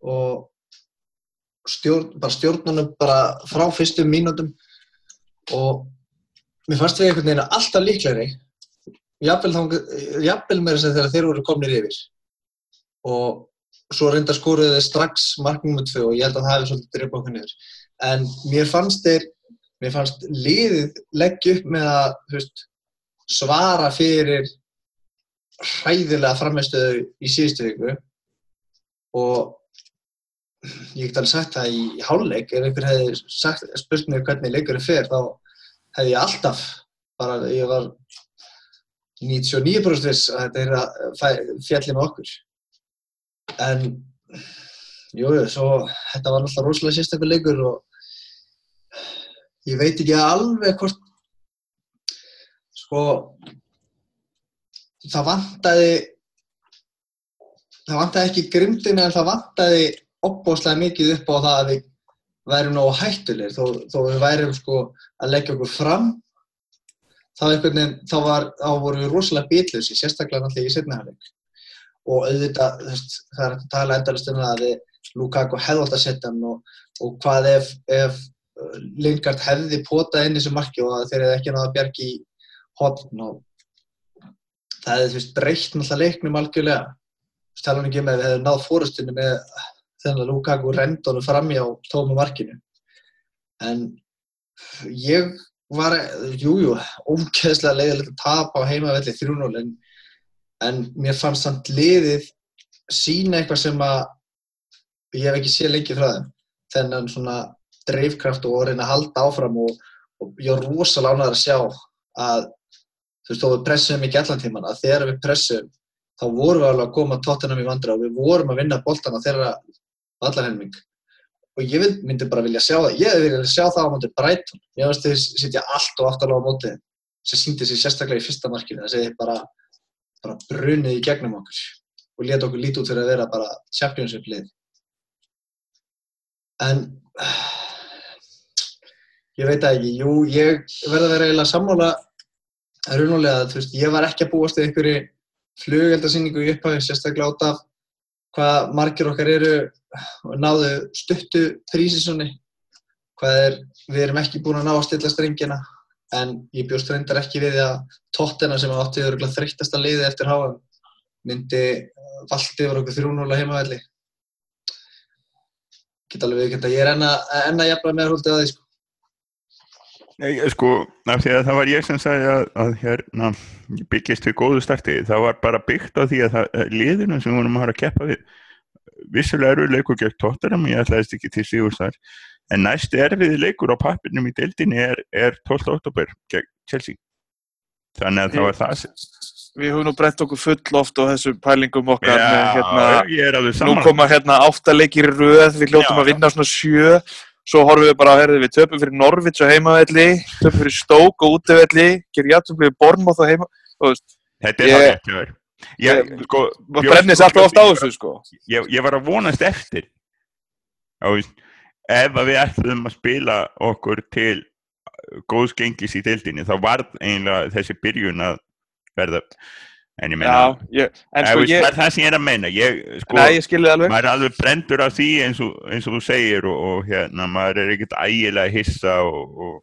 og stjórn, bara stjórnunum bara frá fyrstum mínútum. Og mér fannst við einhvern veginn alltaf líklegri jafnvel, þess að þegar þeir voru komnir yfir. Og svo reyndar skoruðu þeir strax marknum með tvö og ég held að það hefði svolítið drifað okkur niður. En mér fannst þeir mér fannst liðið leggja upp með að veist, svara fyrir hræðilega framistöðu í síðustu viku. Og ég get alveg sagt það í, í háluleik ef einhver hefði sagt, spurt mér hvernig leikurinn fer þá hefði ég alltaf bara, ég var 99% viss að þetta er að fjalli með okkur. En jújú, jú, svo þetta var náttúrulega rosalega sérstakur leikur og ég veit ekki alveg hvort sko það vantaði það vantaði ekki grimdina en það vantaði opbóðslega mikið upp á það að við værum nógu hættulegir. Þó, þó við værum sko að leggja okkur fram þá, veginn, þá, var, þá vorum við rosalega bitlösi, sérstaklega náttúrulega í setnaðarleik og auðvitað, veist, það er að tala endalist um það að Lukaku hefði að setja hann og, og hvað ef, ef Lingard hefði potað inn í þessu marki og þeir hefði ekki náða að bjargi í hotn og það hefði þú veist breytt náttúrulega leiknum algjörlega. Tala nú ekki um að við hefðum náð fórustunni með þennan Lukaku rendónu frammi á tóma markinu. En ég var, jújú, ógeðslega leiðilegt að tapa á heimavelli 3-0 en, en mér fannst samt liðið sína eitthvað sem að ég hef ekki séð lengi frá þeim. Þennan svona dreifkraft og reyna að halda áfram og, og ég var rosalega ánægður að sjá að þú veist, þó við pressum ekki allan tíman að þegar við pressum þá vorum við alveg að koma tóttunum í vandra og við vorum að vinna boltana þeirra allan helming og ég myndi bara vilja sjá það ég viljað sjá það á móti Brighton. Ég veist þeir sitja allt og aftalega á móti sem síndi sér sérstaklega í fyrsta markinu þess að þeir bara, bara brunið í gegnum okkur og leta okkur lítið út fyrir að vera bara championship lið. En ég veit það ekki, jú, ég verða að vera eiginlega sammála raunulega, þú veist, ég var ekki að búast við einhverju flugeldasýningu í upphafi, sérstaklega át af hvað margir okkar eru náðu stuttu prísisonni hvað er, við erum ekki búin að ná að stilla strengina en ég bjóst reyndar ekki við að tóttina sem átti þurruglega þreyttasta liði eftir háa myndi valdi yfir okkur þrjúnúla heimavelli. Geta alveg viðkynnt að ég er enna, enna jafnlega með húldið að því sko. Nei, sko, af því að það var ég sem sagði að, að hérna byggist við góðu starti, það var bara byggt á því að það, liðinu sem vorum að hafa að keppa við vissulega eru leikur gegn tóttarum, ég ætlaðist ekki til síðust þar, en næst erfiði leikur á pappinum í deildinni er, er 12. oktober gegn Chelsea. Þannig að það var það Við höfum nú brent okkur full oft á þessu pælingum okkar Já, með hérna, nú koma hérna áttaleikir í röð, við hljóttum Já, að vinna svona sjö, svo horfum við bara að herði við töpum fyrir Norvits á heimavelli, töpum fyrir Stók og útivelli, gerum játtum við Bornmoth á heima, þú veist, þetta er það sko, maður bjóst brennir sér alltaf oft á þessu, sko. ég, ég var að vonast eftir ef að við ætlum að spila okkur til uh, góðs gengis í deildinni þá var eiginlega þessi byrjun að verða en ég meina, Já, ég, en sko ég, það er það sem ég er að meina ég, sko, nei, ég skilði alveg, maður er alveg brendur af því eins og, eins og þú segir og, og hérna, maður er ekkert ægilega hissa og, og,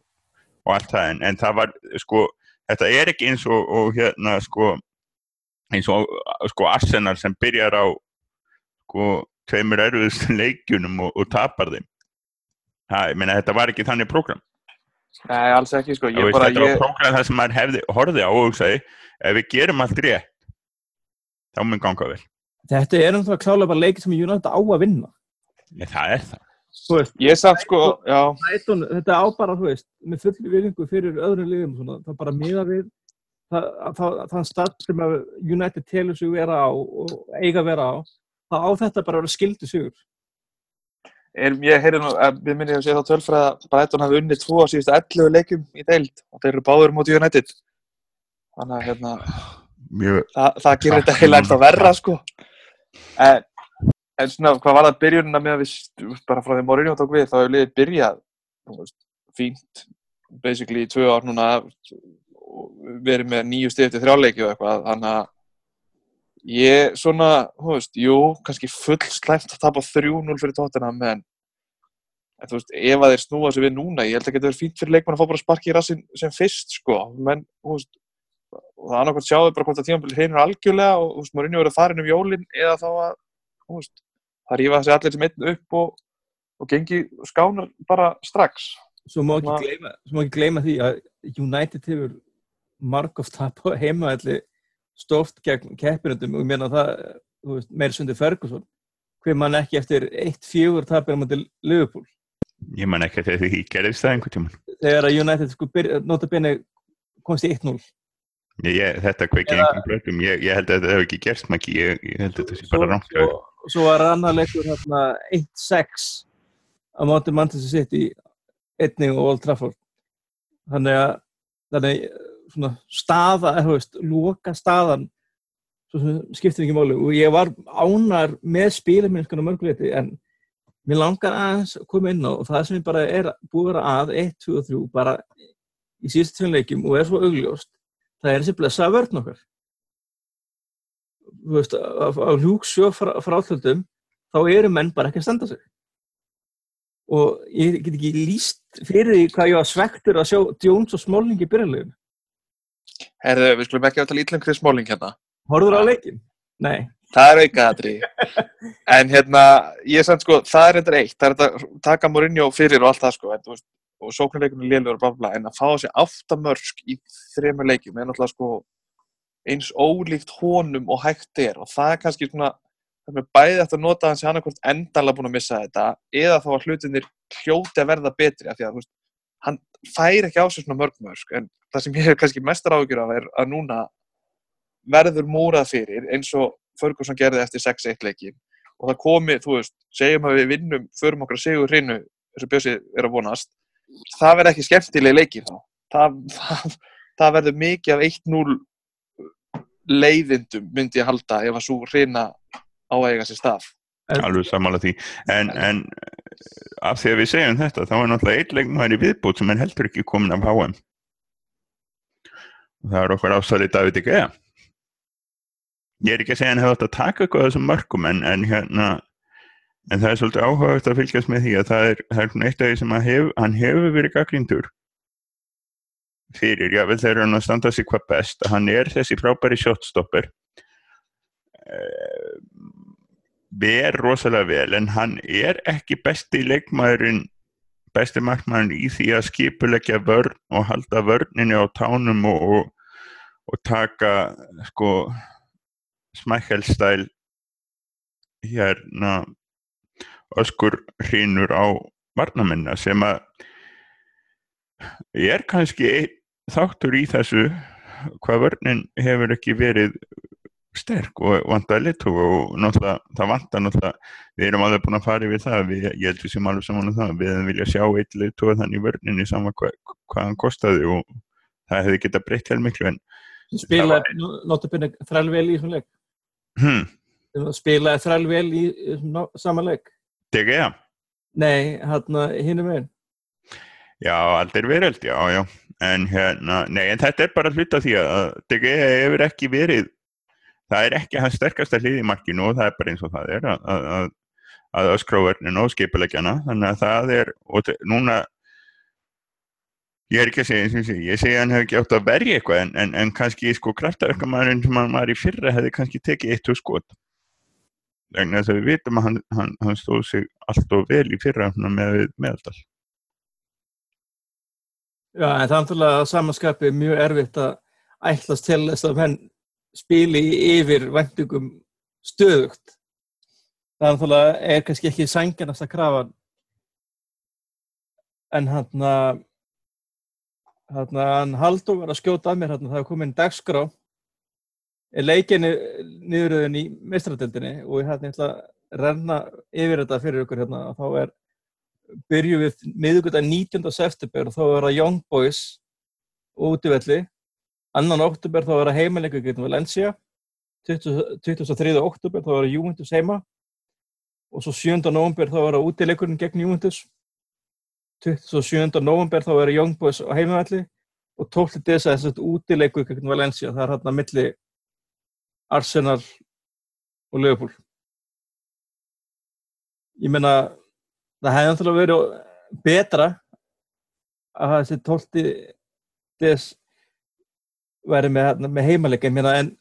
allt það en, en það var, sko, þetta er ekki eins og, og hérna, sko eins og, sko, Arsenal sem byrjar á, sko tveimur erfiðustu leikjunum og, og tapar þeim. Ha, ég meina, þetta var ekki þannig prógram nei, alls ekki, sko, ég bara, þetta var ég, prógram þar sem maður hefði, horfði á og hugsaði, ef við gerum allt rétt þá mun ganga vel Þetta er náttúrulega klálega bara leikið sem United á að vinna. en það er það Þú veist, ég samt, sko, já, Brighton, þetta á bara, þú veist, með fulli viðingu fyrir öðrum liðum, svona, það bara miða við það, það, þann stað sem að United telur sig vera á og eiga að vera á, þá á þetta bara að vera skildu sigur. Er, ég heyrði nú, að við minnum að segja þá tölfræð að Brighton hafi unnið tvo á síðustu 11 leikjum í deild og þeir eru báður mútið United. Þannig að, hérna, mjög, það, það gerir þetta heila ennþá verra sko en, en svona hvað var það byrjunina með að við bara frá því Mourinho tók við þá hefur liðið byrjað fínt basically í tvö ár núna og verið með nýju stið eftir þrjáleiki og eitthvað þannig að ég svona, þú veist, jú kannski full slæmt að tapa 3-0 fyrir tóttina en, en þú veist, ef að þeir snúa sig við núna ég held að geta verið fínt fyrir leikmann að fá bara sparki í rassin sem fyrst sko, menn, þú veist og það annarkvæmt sjáðu bara hvort að tímabilið hreinur algjörlega og þú veist, maður verið farin um jólin eða þá að, þú veist, það rífa þessi allir sem einn upp og, og gengi skánar bara strax. Svo má ekki, gleyma, því að United hefur margóft tap á heimaðalli stórt gegn keppinundum og ég meina það, þú veist, meir sundi Ferguson. Hver mann ekki eftir 1-4 tapir á mæti Liverpool? Ég man ekki að því gerðist það einhvern tíman þegar að United sko byrja, nota bene komst í 1-0 Ég, ég, þetta kveikir einhvern blötum, ég, ég held að þetta hef ekki gerst maki, ég, ég held að þetta sé bara rámt þér. svo, var annar leikur hérna 1-6 á móti Manchester City einnig og Old Trafford. Þannig að þannig svona staða, þú veist, loka staðan skiptir ekki máli. Og ég var ánar með spilaminnskana mörguleiti en mér langar aðeins að koma inn á og það sem ég bara er búið að vera að 1, 2 og 3 bara í síðustu tveim leikjum og er svo augljóst það er þessi blessaða vörn okkar. Þú veist, á, á hjúksjó frá, frátöldum þá eru menn bara ekki að standa sig. Og ég get ekki líst fyrir því hvað ég var svektur að sjá Jones og Smalling í byrjanleginu Herðu, við skulum ekki átta lítið um Chris Smalling hérna. Horður á leikin? Nei. Það er aukaðatri. en hérna, ég samt sko, það er þetta eitt. Það er þetta að taka Mourinho fyrir og allt það sko. En, veist, og sóknarleikunum lélur og bla bla bla. En að fá þessi aftamörsk í þremur leikjum er náttúrulega sko eins ólíkt honum og hægt er. Og það er kannski svona, það er bæðið eftir að nota hans í annarkvæmt endanlega búin að missa þetta. Eða þá að hlutinir hljóti að verða betri. Af því að, veist, hann fær ekki á sig svona mörgmörsk. En það sem ég hef kannski mestar ágjur af er að núna verður múrað fyrir eins og Ferguson gerði eftir 6-1 leikin og það komi, þú veist, segjum að við vinnum förum okkar sigur hreinu eins og Bjössi er að vonast það verður ekki skemmtileg leikir þá. Það, það, það verður mikið af 1-0 leiðindum myndi ég halda ef að svo hreina á að eiga sér stað. Alveg samanlega því. En, en af því að við segjum þetta þá er náttúrulega einleiknum viðbútt sem er heldur ekki komin af HM og það er okkur ástæðið David De Gea. Ég er ekki að segja hann hefði átt að taka eitthvað þessum mörgum en, en hérna en það er svolítið áhugavert að fylgjast með því að það er, það er eitt af því sem hef, hann hefur verið gaggrindur fyrir, já vel þegar hann að standa sig hvað best, hann er þessi frábæri shotstopper. Eh, ver rosalega vel en hann er ekki besti leikmaðurinn besti markmann í því að skipulegja vörn og halda vörninni á tánum og, og, og taka sko smækkelstæl hérna öskur hrínur á varnaminna sem að ég er kannski þáttur í þessu hvað vörnin hefur ekki verið sterk og vantar litur og náttúrulega það vantar náttúrulega við erum alveg búin að fara yfir það við, ég held við sem alveg saman um það við vilja sjá eitt litur þannig í vörninni saman hva, hvað hann kostaði og það hefði geta breytt hel miklu en spilaði notabene þrælvel í þessum leik. Hmm, spilaði þrælvel í saman leik. Dega ja nei, hérna hinn um einn Já, allir veröld, já, já. En hérna, nei, en þetta er bara hlut af því að Dega hefur ekki verið það er ekki hans sterkasta hlið í markinu og það er bara eins og það er að, að, að vörninu og skipulegjana þannig að það er, og núna ég er ekki að segja eins og segi, ég segi að hann hefði ekki átt að verja eitthvað en, en, en kannski sko kraftaverkamæðurinn sem hann var í fyrra hefði kannski tekið eitt og skot. Þannig að við vitum að hann, hann, hann stóð sig allt og vel í fyrra með meðaldal Já, en það er náttúrulega samanskapi mjög erfitt að ætlast til þess að menn spili yfir vendingum stöðugt. Þannig að það er kannski ekki sænginast að krafa en hérna, hérna, hann að hann haldur var að skjóta af mér hann að það hefði komið einn dagskrá. Leikinni niðuröðin í mistratildinni og ég ætla að renna yfir þetta fyrir ykkur hérna. Og þá er byrju við miðugut að 19. september og þá er það Young Boys útvelli 2. oktober þá verða heimileikur gegn Valencia 23. oktober þá verða Juventus heima og svo 7. november þá verða útileikurinn gegn Juventus 27. november þá verða Young Boys á heimavalli og 12. þess að þetta útileikur gegn Valencia það er hérna milli Arsenal og Liverpool Ég meina það hefði náttúrulega verið betra að þessi 12. þess verið með, með heimalega en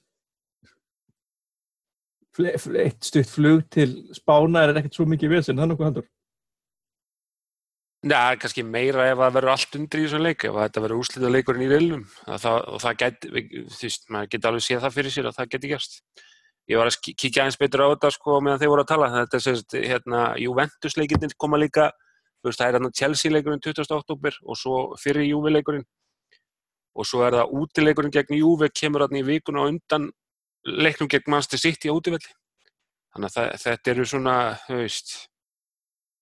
eitt stutt flug til Spána er ekkert svo mikið við sem þannig hvað handur Já, það er kannski meira ef það verður allt undir í þessum leik, ef þetta verður úslita leikurinn í reilum og það geti, þú veist, maður geti alveg séð það fyrir sér að það geti gerst. Ég var að kíkja eins betur á þetta sko meðan þeir voru að tala, þetta er sérst, hérna, Juventus leikinnir koma líka, þú veist, það er hérna Chelsea leikurinn 20. oktober og svo fyrir Juve leikurinn og svo er það útileikurinn gegn Juve kemur hérna í vikuna og undan leiknum gegn Manchester City á útivelli. Þannig að það, þetta eru svona, veist,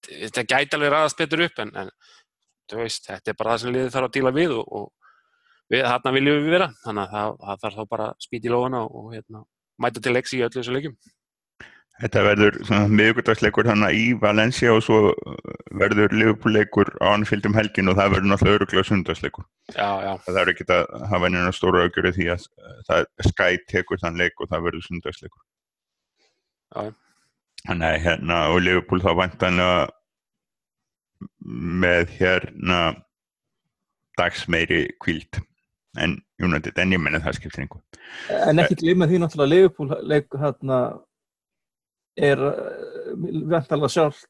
þetta gæti alveg ræðast betur upp en, en veist, þetta er bara það sem liðið þarf að díla við og, og við, þarna viljum við vera þannig að það, það þarf þá bara í lóðana og, hérna, mæta til leiks í öllu þessu leikum Þetta verður miðugudagsleikur þannig í Valencia og svo verður liðbúleikur á anfylgdum helgin og það verður náttúrulega öruglega sundagsleikur Já, já. Það er ekki að hafa einhverja stóra aukjöru því að það skæt tekur þann leik og það verður sundagsleikur Já. Þannig að hérna og Liverpool þá vantanlega með hérna dags meiri kvíld en United, en ég menna það skiptir einhver. En ekki gleyma því náttúrulega Liverpool leik hérna er væntalega sjálf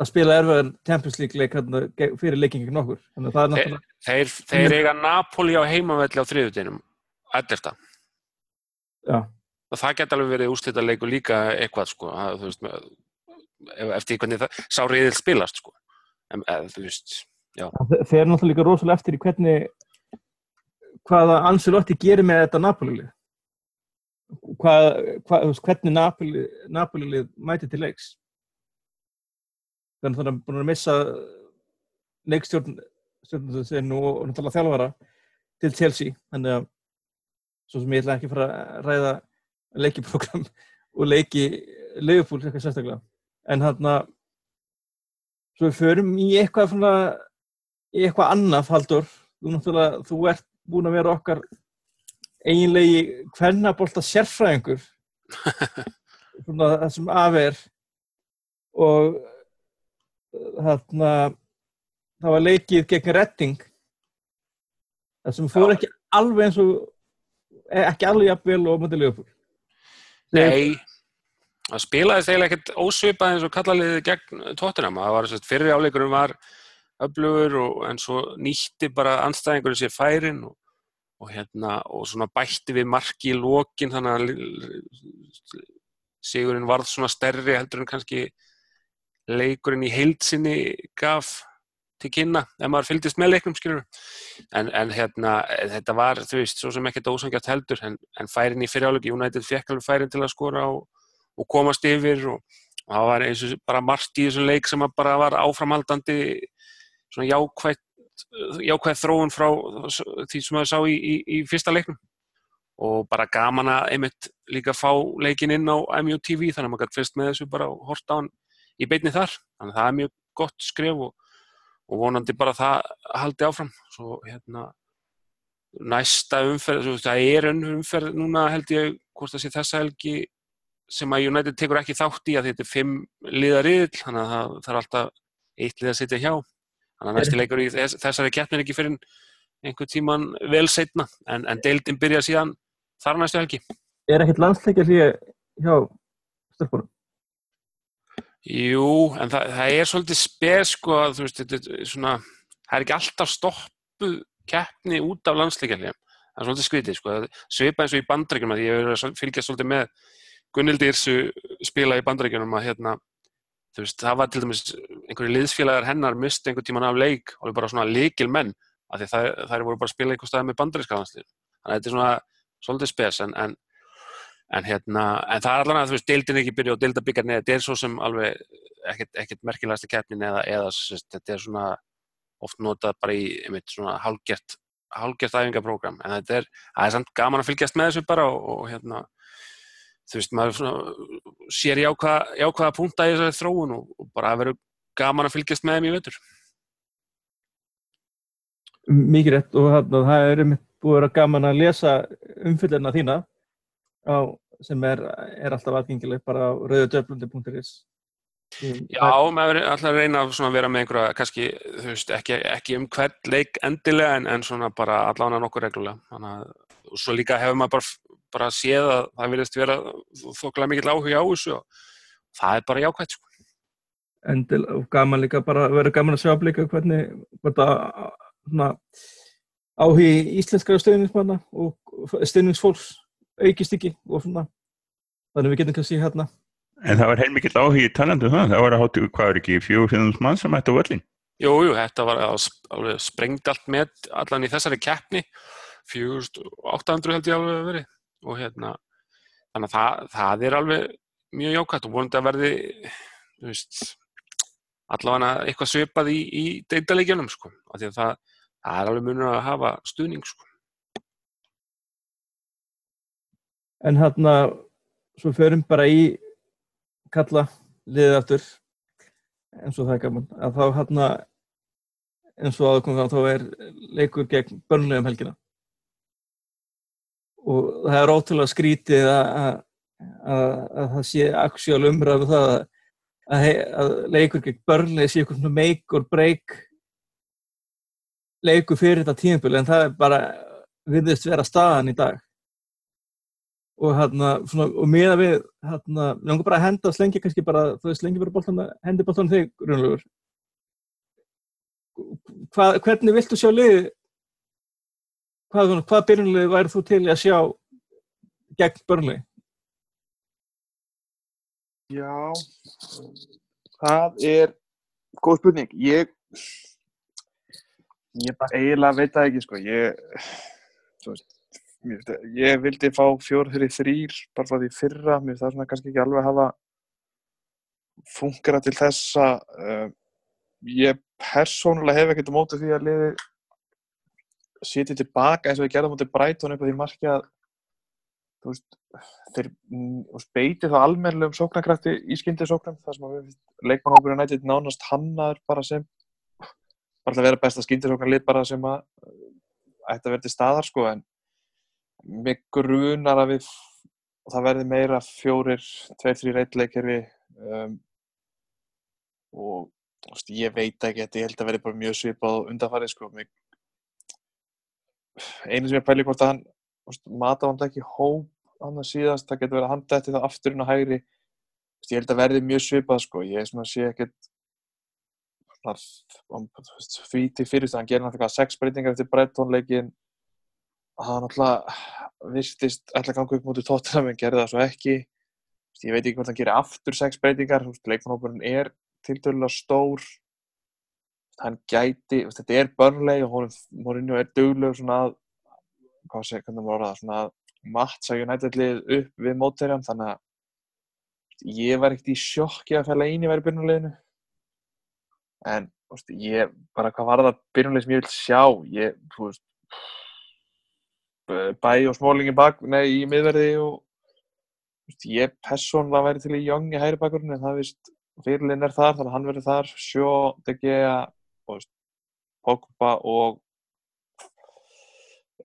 að spila erfiðan Champions League leik hérna, fyrir leiking gegn okkur. Er Þeir, náttúrulega, þeir, þeir eiga Napoli á heimavelli á þriðutinum 11. já, og það geti alveg verið úrslita leikur líka eitthvað sko að, veist, eftir hvernig það sá reyðil spilast sko en, eð, veist, það fer náttúrulega líka rosalega eftir í hvernig hvaða Ancelotti gerir með þetta Napoli-lið. Hvað, hvað, hvernig Napoli, Napoli-lið mæti til leiks. Þannig að það er búin að missa leikstjórn stjórnum sinn og, náttúrulega þjálfara til Chelsea. Þannig að svo sem ég ætla ekki að fara að ræða leikiprógram og leiki Liverpool eitthvað sérstaklega. En hann að svo við förum í eitthvað í eitthvað annað, Haldur þú þú ert búin að vera okkar eiginlegi kvennabolta sérfræðingur. Svona það sem af er. Og þarna það var leikið gegn Redding. Það sem fór ekki alveg eins og eh, ekki alveg jafnvel og mútið Leopold nei það spilaðist eiginlega ekkert ósvipað eins og kallaliði gegn tóttunum það var sérst, fyrri áleikurinn var öflugur og, en svo nýtti bara anstæðingurinn sér færin og, og hérna og svona bætti við marki í lokin þannig að sigurinn varð svona stærri heldur en kannski leikurinn í heildsinni gaf til kynna ef maður fylgdist með leiknum skilur en, en hérna þetta var þú veist svo sem ekkert ósangjart heldur en, en færin í fyriráleiki United fekk alveg færin til að skora og, og komast yfir og, og það var eins og bara margt í þessum leik sem bara var áframhaldandi svona jákvæð jákvæð þróun frá því sem maður sá í, í, í fyrsta leiknum. Og bara gaman að einmitt líka fá leikin inn á MUTV þannig að maður gæti fyrst með þessu bara horta á hann í beinni þar. Þannig að það er mjög gott skref og, og vonandi bara það haldi áfram. Svo hérna næsta umferð, svo, það er umferð núna held ég hvort það sé þessa helgi sem að United tekur ekki þátt í að þetta er fimm liðariðil þannig að það þarf alltaf eitt lið að sitja hjá þannig að næsti leikur í þess, þessari keppnir ekki fyrir einhver tíman vel setna en, en deildin byrja síðan þar næstu helgi. Er ekkert landsleikja hlýja hjá störpunum Jú, en það, það er svolítið spes sko að þú veist, þetta er svona það er ekki alltaf stoppuð keppni út af landsleikjarlegum það er svolítið skrítið sko, svipa eins og í bandrækjum að ég hefur verið að fylgja svolítið með Gunnildi Irsu spila í bandrækjunum að hérna, þú veist, það var til dæmis einhverju liðsfélagar hennar misti einhver tíman af leik og bara svona líkil menn af því það, það voru bara að spila einhver stað með bandrækska landslið þannig að þetta er svona svolítið spes en, en en hérna, en það er allan að þú veist, deildin ekki byrja og deildabíkarni, þetta er svo sem alveg ekkert, ekkert merkilegasta keppnin eða, eða sérst, þetta er svona oft notað bara í, einmitt, svona hálgert hálgert æfingaprógram, en þetta er er samt gaman að fylgjast með þessu bara og, og hérna, þú veist, maður svona sér jákvæða punta í þessari þróun og, og bara að vera gaman að fylgjast með þeim í vetur. mikið rétt og þarna, það er búið að vera gaman að lesa umfyllina þína á, sem er, er alltaf aðgengileg bara á rauðudöflundi.is Já, maður er alltaf að reyna að vera með einhverja, kannski, þú veist, ekki, ekki um hvern leik endilega en, en svona bara allavega nokkuð reglulega. Þannig að, og svo líka hefur maður bara, bara séð að það virðist vera þokkala mikill áhuga á þessu og það er bara jákvæmt, sko. Endil, og gaman líka bara að vera gaman að sjá líka hvernig þetta svona, áhugi íslenskara stöðningsmanna og stöðningsfólks aukist ekki og svona. Þannig við getum kannski hérna. En það var heilmikill áhugi talandu um það, það var að hátu, hvað er ekki, finnums mann sem ætti á völlin. Jú, jú, þetta var alveg sprengt allt með allan í þessari keppni. 4800 held ég alveg að veri. Og hérna þannig að það, það er alveg mjög jákvæmt og vonandi að verði þú veist allavega eitthvað svipað í, í deildaleikjunum sko, af því að það, það er alveg munur að hafa stuðning sko. en hérna svo förum bara í kalla liðið aftur eins og það er gaman að þá hérna eins og aðkomið þá er leikur gegn börnlega um helgina og það er ótrúlega skrítið að, að að, að það sé aksjál umræðu það að, að, he- að leikur gegn börnlega sé eitthvað make or break leikur fyrir þetta tímabil en það er bara virðist vera staðan í dag. Og hérna og miða við hérna, langar bara að henda slengi kannski bara, þú veist, slengi bara boltan hendi boltan þig, Rúnlaugur hvað, hvernig viltu sjá liði hvað, hvað byrjunlið væri þú til að sjá gegn börnlega Já, það er góð spurning. Ég, ég bara eiginlega veit það ekki, sko. Ég, veist, það- ég vildi fá fjór fyrir þrýr, bara frá því fyrra. Mér það svona kannski ekki alveg hafa fungera til þessa. Uh, ég persónulega hef ekkert á móti því að liði sitja tilbaka eins og við gerðum mútið Brighton upp á því marki að þú veist, þeir mm, beiti þá almennlegum sóknarkrafti í skyndið sóknum þar sem að við finnst leikmannhópurinn nættið nánast hannaður bara sem bara að vera besta skyndið sóknarlið bara sem að uh, ætti að vera til staðar sko en mig grunar að við það verði meira fjórir, tveir, þrýr, eitt leikkerfi um, og veist, ég veit ekki þetta, ég held að verði bara mjög svipað undanfarið sko mig, einu sem ég pæli hvort að hann mata hann ekki hóp hann að síðast, það getur verið að hann detti það afturinn á hægri. Ég held að verði mjög svipað sko, ég svona sé ekkert um, því til fyrirst hann gerir náttúrulega sex breytingar eftir brettónleikin hann náttúrulega virtist að ganga upp mútið tóttina en gerði það svo ekki. Ég veit ekki hvort hann gerir aftur sex breytingar. Leikmannhópurinn er tiltölulega stór. Hann gæti, þetta er börnleg og Mourinho er duglegur svona að hvað sé, hvernig maður orða svona mattsa United lið upp við mótverjan þannig að ég var ekkert í sjokki að fæla eini væri byrjunuleginu en veist, ég bara hvað var það byrjunuleg sem ég vil sjá ég, þú veist bæ og smólingi bak, nei, í miðverði og veist, ég persónlega væri til í Young í hægri bakurinn en það vist fyrirlinn er þar, þannig að hann verður þar Sjó, Gea og veist, Pogba og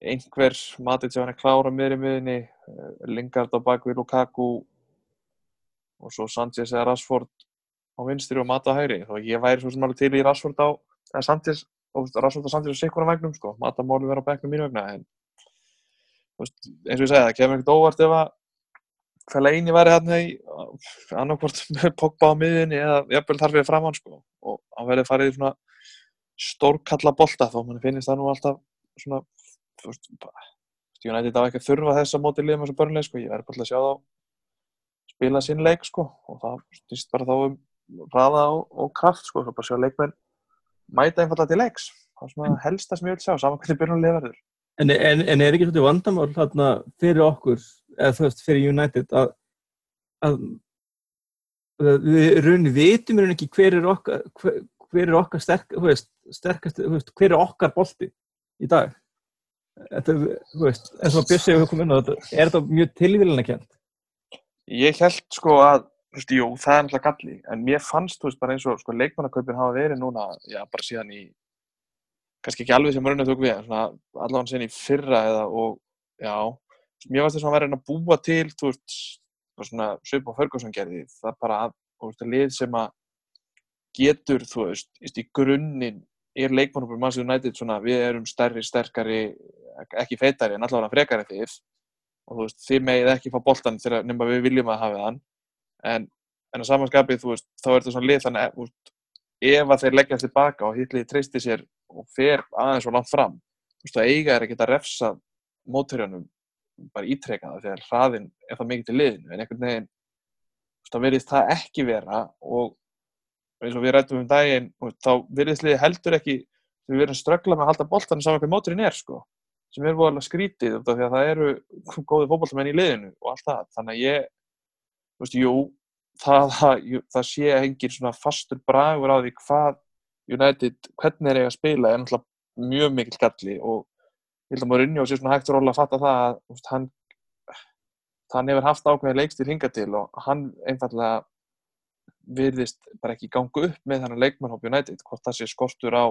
einhver matið sem hann er klára miðri miðinni eh, Lingard á bakvið Lukaku og svo Sanchez eða Rashford á vinstri og Mata á hægri. Þó ég væri svo sem alveg til í Rashford á Sanchez og Rashford og Sanchez á sikkur á vægnum sko, Mata máli vera á bekknum mínu vegna en veist, eins og ég segi það kemur ekkert óvart ef að Fellaini væri hérna í annarkvort Pogba á miðinni eða jafnvel þar fyrir framann sko. Og hann verði farið í svona stórkalla bolta þó mann finnist það nú alltaf svona veist, United á ekki að þurfa þess að móti liðum þessu börnleik sko, ég verði bara að sjá þá spila sinn leik sko. Og það stýst bara þá um hraða og, og kraft sko, bara sjá leikmenn mæta einfallega til leiks. Það er svona helsta sem ég vil sjá, saman hvernig byrjunlega verður. En, en, en er ekki þetta vandamál þarna fyrir okkur, eða þú veist, fyrir United að, að, að við rauninni vitum rauninni ekki hver er okkar, hver, hver er okkar sterk, veist, sterkast, veist, hver er okkar bolti í dag? Þetta, þú veist, eins og komið inn á þetta, er þetta mjög tilvílina kjent? Ég held sko að, þú veist, jú, það er náttúrulega galli, en mér fannst, þú veist, bara eins og sko, leikmannakaupin hafa verið núna, já, bara síðan í, kannski ekki alveg sem Mourinho tók við, en svona allavega síðan í fyrra eða og, já, mér fannst þess að hann væri að búa til, þú veist, svona svip og Ferguson gerði, það bara, þú veist, að lið sem að getur, þú veist, í grunninn er leikmannhópur Manchester United svona, við erum stærri, sterkari, ekki feitari, en allavega frekari en þið, og þú veist, þið megið ekki fá boltan þegar nema við viljum að hafa hann. En, en á samanskapið, þú veist, þá er þetta svona lið þannig að, þú veist, ef að þeir leggja tilbaka og hitlið treysti sér og fer aðeins og langt fram þú veist, að eiga er að geta refsa mótörjunum bara ítrekka það þegar hraðin er það mikið til liðinu. En einhvern veginn, þú veist, þá verðist það ekki vera og eins og við rættum um daginn, þá verðist liðið heldur ekki, við verðum ströggla með að halda boltanum saman hvað móturinn er, sko sem er voðalega skrítið því að það eru góði fótballtamenn í liðinu og allt það. Þannig að ég, þú veist, jú það, það, jú, það sé engin svona fastur bragur á því hvað United, hvernig er ég að spila er náttúrulega mjög mikil galli og ég held að maður unni og sé svona hægt róla að fatta það að veist, hann hann hefur haft ákveðin leikstil hinga til og hann einfallega virðist bara ekki ganga upp með þannig leikmannhóp United, hvort það sé skortur á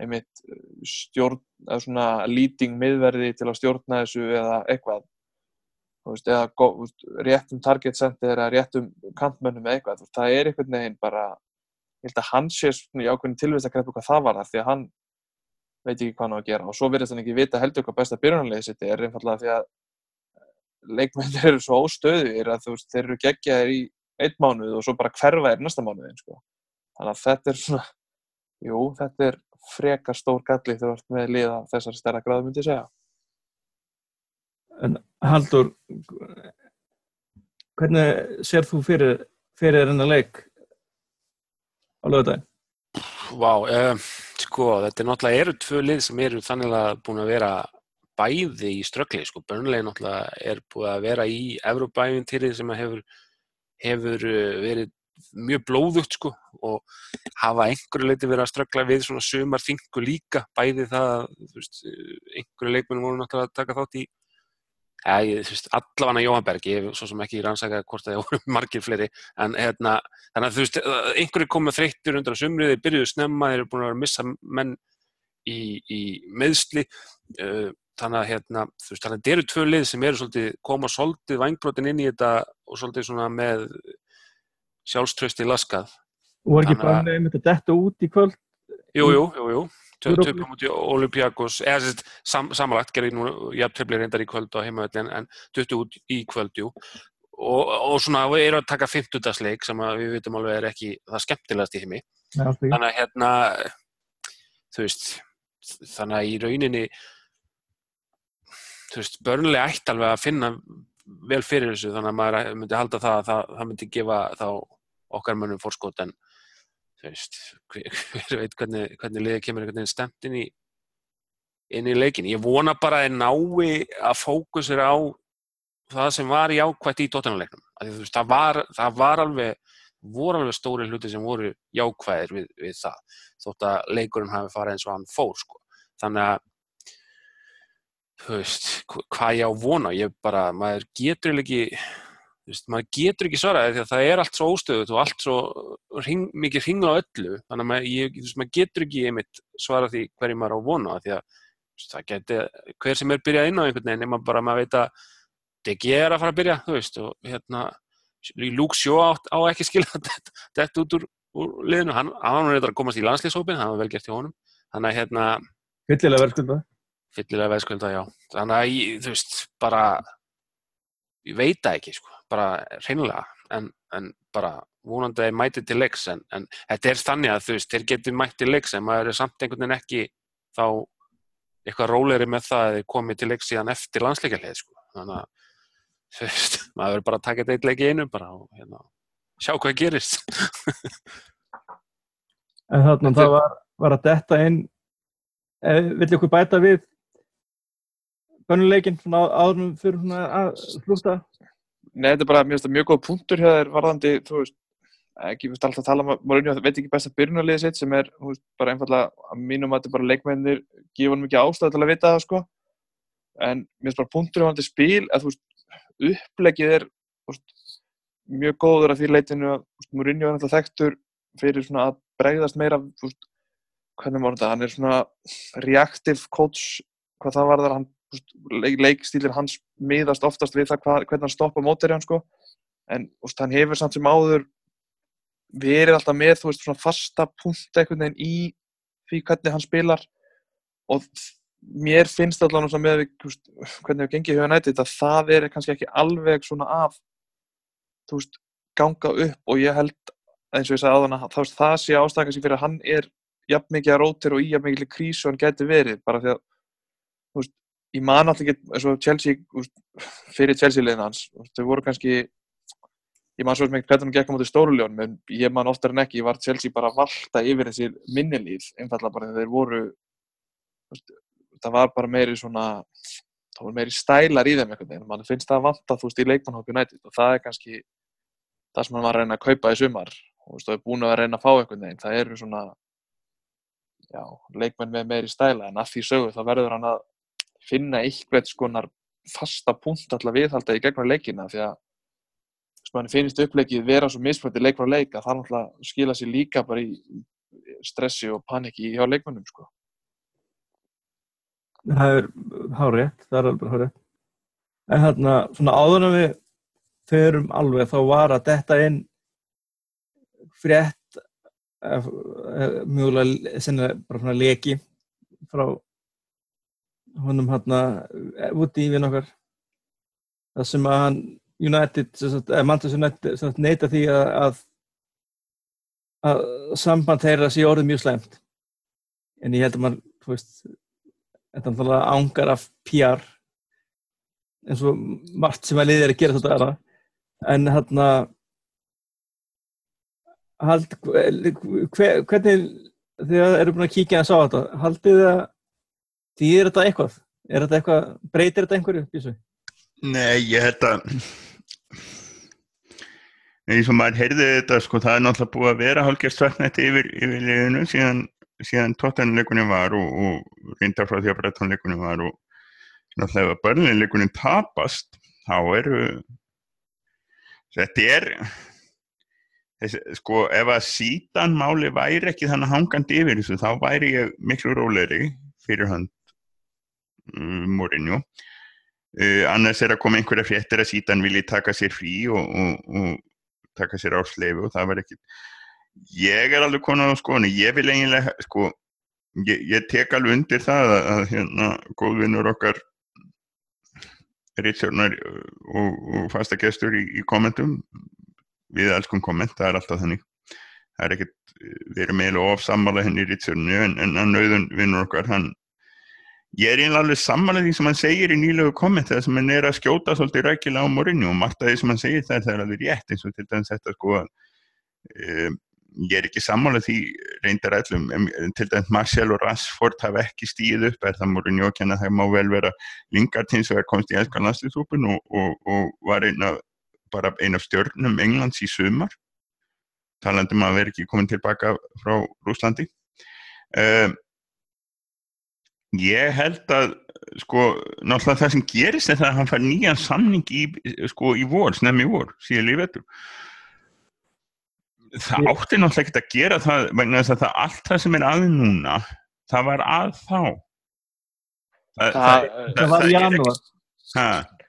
einmitt stjórn, eða svona lýting miðverði til að stjórna þessu eða eitthvað. Veist, eða veist, réttum target center eða réttum kantmönnum eða eitthvað, veist, það er einhvern veginn bara, ég held að hann sé svona í ákveðin tilvist að grepa hvað það var þar því að hann veit ekki hvað hann á að gera. Og svo virðist hann ekki vita heldur hvað besta byrjunarlegið sitt er einfallega því að leikmennir eru svo óstöðir að þeir eru geggjaðir í einn mánuð og svo bara hverfa er næsta mánuðin sko. þannig að þetta er svona jú, þetta er frekar stór galli þegar þú ert með liða þessar stærra gráðu myndi ég segja En Haldur, hvernig sér þú fyrir, fyrir þennan leik á lögudaginn? Vá, um, sko, þetta er náttúrulega eru tvö lið sem eru þannig að búin að vera bæði í ströggli, sko, Burnley náttúrulega er búið að vera í Evrópævintýri sem að hefur, hefur uh, verið mjög blóðugt, sko, og hafa einhverju leiti verið að ströggla við svona sumar þingu líka, bæði það, að, þú veist, einhverju leikmennu voru náttúrulega að taka þátt í. Ja, ég, þú veist, allavega Jóhann Berg, ég hef svo sem ekki rannsakað hvort það voru margir fleiri, en hérna, þannig að þú veist, einhverju komið þreyttur undan sumrið, þeir byrjuðu snemma, þeir eru búin að vera að missa menn í, í meðsli, uh, þannig að hérna, þú veist, þannig að þetta eru tvö lið sem eru svolítið, koma svolítið vangbrotin inn í þetta og svolítið svona með sjálfströsti laskað. Og var ekki bara einmitt að detta út í kvöld? Jú, jú, jú, jú. Tö- Evrópu- Töpum út í Olympiakos, eða sérst, sam, samanlagt gerði nú jafntöfli reyndar í kvöld á heimavelli en, töttu út í kvöld, jú. Og, og svona við erum að taka 50. leik sem við vitum alveg er ekki það skemmtilegast í heimi. Nei. Þannig að hérna, þú veist, þannig að í rauninni, þú veist, börnlega ætti alveg að finna vel fyrir þessu þannig að maður myndi halda það að það, það myndi gefa þá okkar mönnum fórskot en þú veist, hver, veit hvernig, hvernig liðið kemur einhvern veginn stemt inn í inn í leikin. Ég vona bara að þeir nái að fókusera á það sem var jákvætt í veist, það var, það var alveg voru alveg stóri hluti sem voru jákvæðir við, við það, þótt að leikurinn hafi farið eins og hann fór, sko. Þannig að þú veist, hv- hvað ég á vona ég bara, maður getur ekki veist, maður getur ekki svaraði því að það er allt svo óstöðut og allt svo hring, mikið hringla á öllu. Þannig að maður, ég, veist, maður getur ekki einmitt svara því hverju maður á vona því að veist, það geti, hver sem er byrjað inn á einhvern veginn, nema bara maður veit að DG er að fara að byrja, þú veist og hérna, Luke Shaw átt, á ekki skilja þetta, út úr, úr liðinu, hann, var reyndar að komast í landslýshópin, það var vel gert hjá honum. Þannig að hérna, Fyllilega verðskulda. Fyllilega veðskölda, já. Þannig að ég, þú veist, bara, ég veit það ekki, sko, bara hreinlega, en, en bara vonandi að ég mæti til leiks, en, en þetta er þannig að þú veist, þeir getur mætt til leiks, en maður er samt einhvern veginn ekki þá eitthvað rólegri með það að þeir komið til leiks síðan eftir landsleikarleið, sko. Þannig að, þú veist, maður verður bara að taka þetta eitt leik í einu bara og hérna, sjá hvað gerist. En þarna En það var, var að detta inn, eh, vill ykkur bæta við bönnuleikin á- áðurum fyrir svona að slúta? Nei, þetta er bara, það mjög góð punktur hjá þér varðandi, þú veist, ekki, við alltaf að tala um að Mourinho veit ekki besta byrjunarliðið sitt sem er, þú veist, bara einfallega að mínum að þetta er bara leikmennir gefa honum ekki ástæðu til að vita það, sko. En mér finnst bara punktur hjá hann spil að, þú veist, upplegið er, þú veist, mjög góður að því leitinu að, þú veist, Mourinho er alltaf þekktur fyrir svona að bregðast meira, þú veist, hvernig var þetta, hann er svona reactive coach, hvað það varðar, hann, þú veist, leik, leikstílir hans miðast oftast við það hvað, hvernig hann stoppa móteri hann sko. En veist, hann hefur samt sem áður verið alltaf með þú veist svona fasta punkt einhvern veginn í því hvernig hann spilar. Og mér finnst allavega með veist, hvernig hefur gengið hjá nættið að það er kannski ekki alveg svona að þú veist ganga upp. Og ég held eins og ég sagði áðan að það, það sé ástæða kannski fyrir að hann er jafn mikið að rótir og í jafn mikið krísu hann geti verið. Bara því að veist, ég man alltaf ekki eins og Chelsea fyrir Chelsea liðin hans þau voru kannski ég man svo ekki hvernig hann gekk á móti stóruljón en ég man oftar en ekki, ég var Chelsea bara að valta yfir þessi minnilíð einfallega bara þeir voru veist, það var bara meiri svona það voru meiri stælar í þeim einhvern veginn mann finnst það að vanta þú veist í leikmannhópi United og það er kannski það sem hann var að reyna að kaupa í sumar og þú veist, það er búin að reyna að fá einhvern veginn það eru svona já, leikmenn með meiri stæla en að því sögu þá verður hann að finna eitthvað skonar fasta punkt alltaf viðhalda í gegnum leikina því að mann finnst uppleikið vera svo mismöndi leik frá leik að það náttúrulega skila sér líka bara í stressi og paniki hjá leikmennum sko. Það er hárétt, það er alveg hárétt. En hérna, svona áður en við förum alveg þá var að detta inn frétt eh, mjögulega sennilega bara svona leki frá honum hérna út í vinn okkar það sem að hann United, eða Manchester United neita því að, að að samband þeirra sé orðið mjög slæmt. En ég held að mann, þú veist þetta er náttúrulega ángar af PR eins og margt sem að liðið er að gera þetta en hérna hald, hver, hvernig þegar eru búin að kíkja að sá þetta haldið þið að því er þetta eitthvað er þetta eitthvað, breytir þetta einhverju Bísu? Nei, ég held að eins og maður heyrði þetta sko, það er náttúrulega búið að vera hálfgerð svartnætti yfir, yfir liðinu síðan, síðan tóttanleikunni var og, og reyndar frá því að brettanleikunni var og náttúrulega börnleikunni tapast þá eru þetta er sko ef að sítan máli væri ekki þannig hangandi yfir þessu þá væri ég miklu róleri fyrir hann um, Mourinho. Uh, annars er að koma einhverja fréttir að sítan vilji taka sér frí og, og, og taka sér ásleifu og það var ekki ég er alveg konar á skoðinu ég vil eiginlega sko ég, ég tek alveg undir það að, að hérna góðvinnur okkar Rítsjórnar og, og fasta gestur í, í kommentum við elskum komment, það er alltaf þannig. Það er ekkert, við erum eiginlega of sammála henni Rítsjórnu en, en að nauðun vinnur okkar, hann ég er einlega alveg sammála því sem hann segir í nýlegu komment þegar sem hann er að skjóta svolítið rækilega á morinu og margt af því sem hann segir það er alveg rétt eins og til dæmis þetta sko um, ég er ekki sammála því reyndar allum, til dæmis Marcel og Rashford hafa ekki stíð upp er það morinu og kenna það má vel vera Lingard hins vegar komst í elskan landslýðsúpun og, og, og var eina bara eina af stjörnum Englands í sumar talandum að vera ekki komin tilbaka frá Rúslandi um, Ég held að sko, náttúrulega það sem gerist er það að hann fær nýjan samning í, sko, í vor, snemmi í vor, síðan í vetur. Það átti náttúrulega ekkert að gera það, vegna þess að það allt það sem er að núna, það var að þá. Það- Það, það, Það var í janúar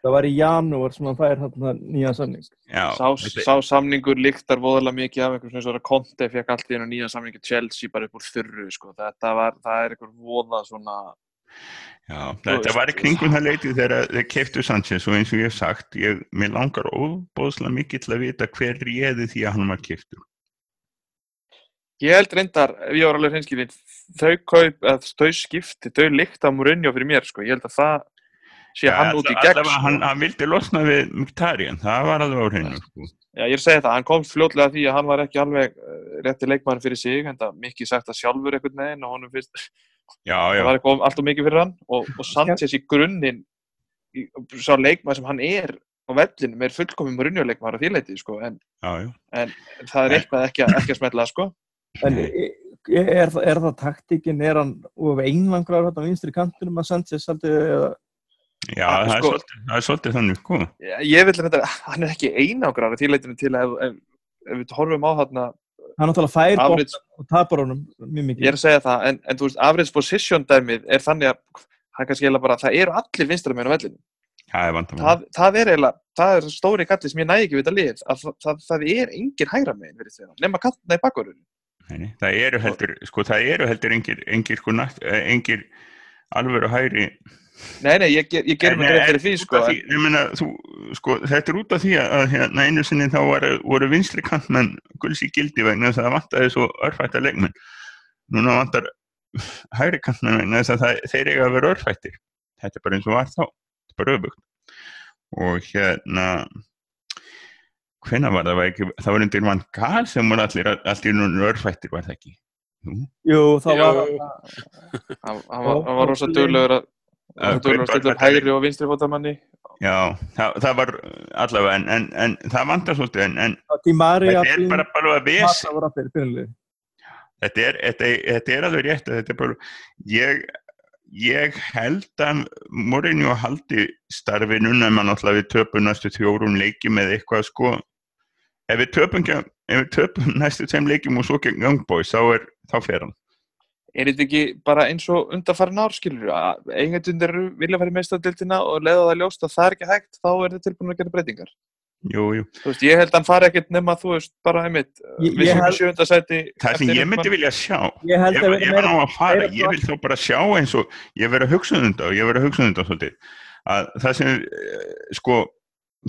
það var í janúar sem hann fær hérna nýja samning já, Sá, sá samningur líktar voðalega mikið af einhvern svona Conte fekk allt í hennu nýja samningi Chelsea bara upp úr þurru sko. þetta var, það er einhver voða svona já, þetta var í kringum það leitið þegar þeir keiftu Sanchez og eins og ég hef sagt, ég, mér langar óbóðslega mikið til að vita hver réði því að hann var keiftur. ég held reyndar, ef ég var alveg hreinskilin þau kaup, eða þau skipti þau líkta Mourinho fyrir mér sko. ég held að það sé hann út í gegn allavega, sko. hann, hann vildi losna við Mkhitaryan, það var alveg á hreinu sko. Já, ég er að segja það, hann kom fljótlega að því að hann var ekki alveg uh, rétti leikmann fyrir sig en það mikið sagt að sjálfur einhvern veginn og honum finnst já, það já, var eitthvað allt og mikið fyrir hann og, og Sanchez í grunninn í- sá leikmann sem hann er á vellinum er fullkomum Mourinho-leikmann á þýleiti sko, en, já, já. en það er eitthvað ekki, að- ekki að smetla sko. en er, það- er það taktíkin er hann of einlangraður hérna á vinstri kantunum að Sanchez aldrei eða já Ah, það, er sko- svolítið, það er svolítið þannig sko. ég, ég vil þetta, hann er ekki einangrar á þýleitinu til að ef, ef, ef við horfum á þarna hann náttúrulega fær average, og tapar honum mjög ég mikið er að segja það en, en þú veist, average position dæmið er þannig að það er kannski eiginlega bara, það eru allir vinstra með á vellinu það er vandamál það, það er eiginlega, það er stóri galli sem ég næði ekki við þetta lið, að það, það, það er engin hægra megin verið þeirra, nema kantna í bakvarunum Nei, nei, það eru heldur, sko, það eru heldur engir, engir, sko, eh, engir alvöru hæri Nei, nei, ég, ger- ég gerum mig Nei, greið fyrir en því, sko, því, ég meina, þú, sko, þetta er út af því að hérna, einu sinni þá var, voru vinstri kantmenn gulls í gildi vegna þess að það vantaði svo örfætta leikmenn. Núna vantar hægri kantmenn vegna þess að það, þeir eiga að vera örfættir. Þetta er bara eins og var þá. Þetta er bara öfugt. Og hérna hvenna var það, var ekki, það var undir vann gal sem voru allir, allir núna örfættir var það ekki? Jú, það var Jú. hann, hann, var, hann var rosa duglegur að að duglegur að stilla upp hægri og vinstri fótamanni. Já, það, það var allavega en, en, en það vantar svolítið en, en þetta er bara, bara að ves Mata voru allir byrjunlega þetta er, þetta, þetta er alveg rétt þetta er bara, ég, ég held að Mourinho haldi starfinu nema náttúrulega við töpum næstu þjórum leikjum eða eitthvað sko. Ef við töpum, ef við töpum næstu tveim leikjum og svo gegn Boys þá, er, þá fer hann er þetta ekki bara eins og undarfærin ár, skilur að eigendunir vilja fara í meistadildina og leiða það ljóst að það er ekki hægt, þá er þetta tilbúin að gera breytingar. Jú, jú. Þú veist, ég held að hann fari ekkert nema, þú veist, bara einmitt, Ég- við ég sem í held- sjönda sæti. Það sem ég myndi vilja sjá, Ég að ef við hann á að fara, meira ég vil þá bara sjá eins og, ég verið að hugsa um þetta og ég verið að hugsa um þetta svolítið, að það sem, eh, sko,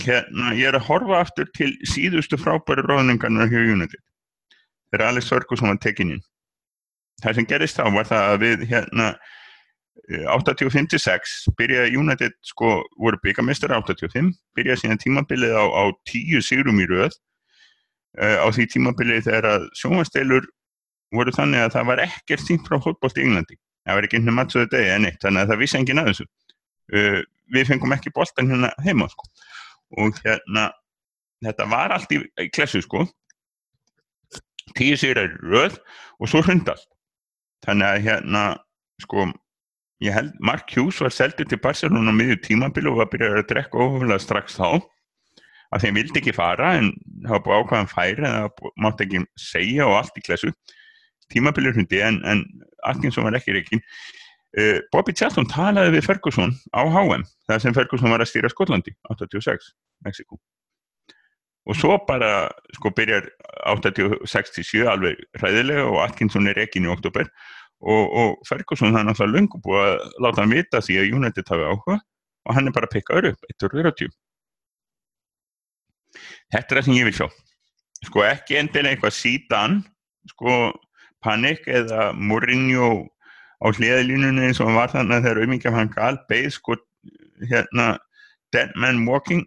hérna, ég er að horfa aftur til síðustu frábæru ráðningarnar hjá United. Þegar Alex Ferguson var tekin inn. Það sem gerist þá var það að við, hérna, eh, 85-6 byrjaði United, sko, voru byggamestari 85, byrjaði síðan tímabilið á, á 10 sigrum í röð, uh, á því tímabilið þegar að sjónvasteilur voru þannig að það var ekkert sínt frá fótbolt í Englandi. Það var ekki einhvern mattsöðu degi en eitt, þannig að það vissi enginn að þessu. Uh, við fengum ekki boltan hérna heima, sko. Og hérna, þetta var allt í, í klessu, sko. Tíu sigrar í röð og svo hrundast. Þannig að hérna, sko, ég held, Mark Hughes var seldur til Barcelona á miðju tímabili og var byrjað að drekka ofulega strax þá. Að þeim vildi ekki fara en það var búið ákvæðan færi en það mátti ekki segja og allt í klessu. Tímabilið hrundi en, en Atkinson var ekki reikin uh, Bobby Charlton talaði við Ferguson á HM það sem Ferguson var að stýra Skotlandi 86, Mexiko og svo bara sko byrjar 86-7 alveg hræðilega og Atkinson er reikin í oktober og, og Ferguson hann alltaf löngu búið að láta hann vita því að United hafi áhuga og hann er bara að pikka upp 1.40 Þetta er það sem ég vil sjá. Sko ekki endilega eitthvað sítan, sko panik eða Mourinho á hliðalínunni eins og hann var þannig að þegar auðvitað hann gal beigð sko hérna Dead Man Walking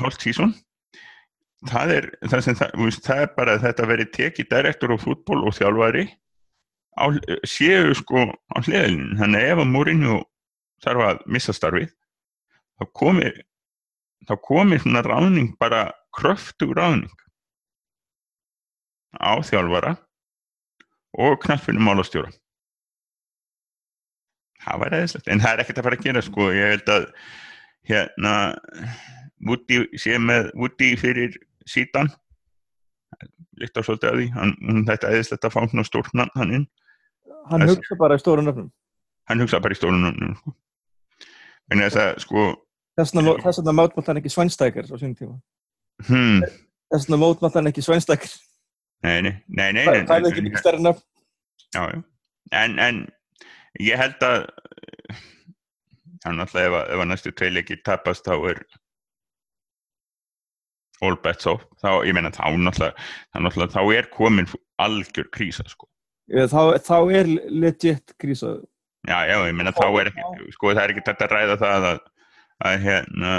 hálft sísón. Það er, það, sem, það, veist, það er bara að þetta verið tekið direktor á fútból og þjálfari á, séu sko á hliðalínunni. Þannig að ef að Mourinho þarf að missa starfið þá komir þá komir svona ráðning bara kröftug ráðning á þjálfara og knappinu málastjóra það var eðislegt en það er ekkert að fara að gera sko ég held að hérna Woody sé með Woody fyrir sítan líkt á svolítið að því hann, þetta eðislegt að fá svona stórnan hann inn Hann Þessi- hugsa bara í stóru nöfnum. hann hugsa bara í stórnum sko. en þess að sko Þess þess vegna mótmátt hann ekki svænstækir á sínum tíma. hmm, Þess vegna mótmátt hann ekki svænstækir. nei, nei, nei, nei, Það það er ekki mikið stærri nöfn. Já. En, en ég held að hann alltaf ef, að- að næstu tvei leikir tapast þá er all bets off. Þá, ég meina þá náttúrulega, þá náttúrulega, þá er komin algjör krísa, sko. Þá, þá er legit krísa. Já, já, ég meina þá er ekki, sko, það er ekki þetta að ræða það að, að hérna,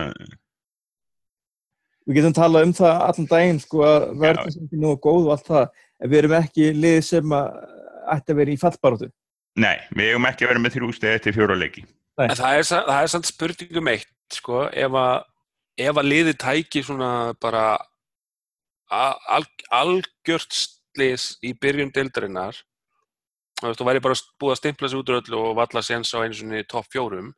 Við getum talað um það allan daginn sko að verðin sem ekki nú góð og allt það en við erum ekki lið sem að ætti að vera í fallbaróttu. nei, við eigum ekki að vera með þrjú stegi eftir fjóra leiki. Það er, það er samt spurningum eitt, sko, ef að, ef að liði tæki svona bara a- al, algjört slis í byrjun deildarinnar, þú væri bara búið að stimpla sig út úr öllu og valla séns á einu svona topp fjórum,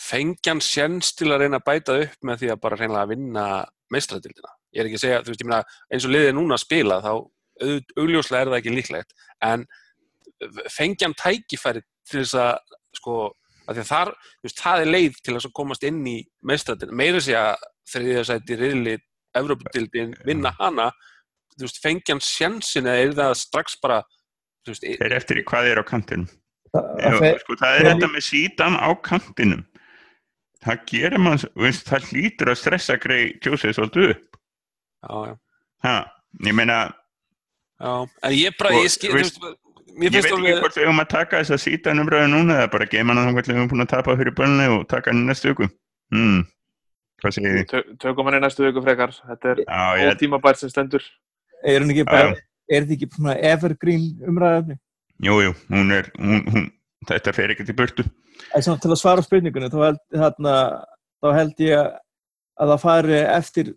fengjan séns til að reyna að bæta upp með því að bara reyna að vinna meistradildina. Ég er ekki að segja, þú veist, ég meina, eins og liðið núna að spila, þá augljóslega er það ekki líklegt, en fengjan tækifæri til þess að, sko, þar, þú veist, það er leið til að komast inn í meistradildina. Meira sé að þriðja sæti riðli Evrópudildin vinna hana, þú veist, fengjan sjensin eða er það strax bara, veist, Þeir eftir í hvað er á kantinum. Það, Já, það, sko, það er þetta með sítan á kantinum. Það gerir mann, veist, það hlýtur að stressa grei tjósið svolítið upp. já, já. Ha, ég meina, Já, en ég bara, Og, ég skil, þú veist, ég veit ekki hvort við höfum að taka þess að sítan umræðu núna eða bara geima hann að við höfum búin að tapa fyrir bölni og taka hann í næstu viku. Hmm, hvað segir þið? Tö- Tökum hann í næstu viku frekar. Þetta er Já, ég, ótímabært sem stendur. er, er þetta ekki svona evergreen umræðafni? jú, jú, hún er, hún, hún, þetta fer ekkert í burtu. En samt til að svara spurningunni þá held, þarna, þá held ég að það fari eftir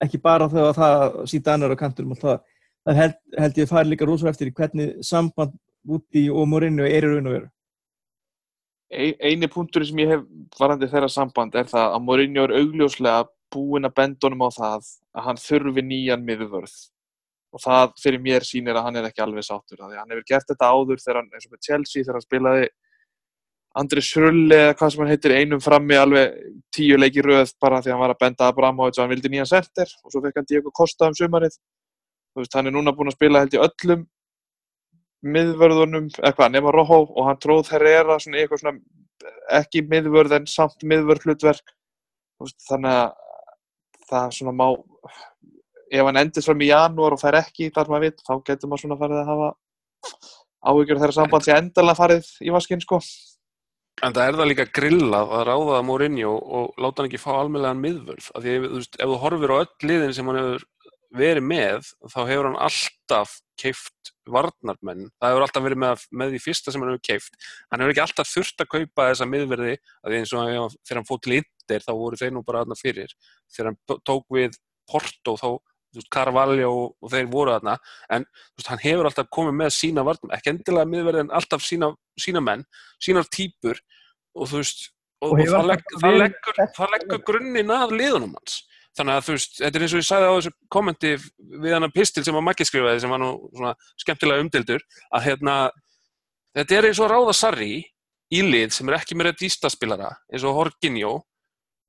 ekki bara þegar það síta annar á kantunum og það, það held, held ég fari líka rosa eftir hvernig samband úti og Mourinho er í raun og veru. Ein, eini punktur sem ég hef varandi þeirra samband er það að Mourinho er augljóslega búinn að benda honum á það að hann þurfi nýjan miðvörð. Og það fyrir mér sýnir að hann er ekki alveg sáttur því. Að hann hefur gert þetta áður þegar hann, eins og með Chelsea þegar hann spilaði Andri Srulli eða hvað sem hann heitir einum frammi alveg tíu leiki röð bara því að hann var að benda Abramovic og hann vildi nýjan senter og svo fekk hann Diego Costa um sumarið veist, hann er núna búinn að spila held í öllum miðvörðunum, eitthvað, nema Rojo og hann tróð Herrera svona eitthvað svona ekki miðvörð en samt miðvörð hlutverk veist, þannig að það svona má ef hann endist fram í janúar og fær ekki þar maður vitt, þá getur maður svona farið að hafa áhyggjur þeirra samband sem endalega farið í vaskinn sko En það er það líka grillað að ráða að Mourinho og láta hann ekki fá almennlegan miðvörð. Af því ef þú horfir á öll liðin sem hann hefur verið með, þá hefur hann alltaf keift varnarmenn. Það hefur alltaf verið með, með því fyrsta sem hann hefur keift. Hann hefur ekki alltaf þurft að kaupa þessa miðverði, því eins og hann, þegar hann fótt til Inter, þá voru þeir nú bara aðna fyrir. Þegar hann tók við Porto, þá Carvalho og, og þeir voru aðna, en veist, hann hefur alltaf komið með sína varnarmenn, ekki endilega miðverði en alltaf sína, sína menn, sínar típur og þú veist og, Og og það, leggur, leggur grunninn að liðunum hans þannig að þú veist, þetta er eins og ég sagði á þessu kommenti við hann að pistil sem að Maggi skrifaði sem var nú svona skemmtilega umdildur að hérna, þetta er eins og ráða Sarri í lið sem er ekki með redístaspilara eins og Horginjó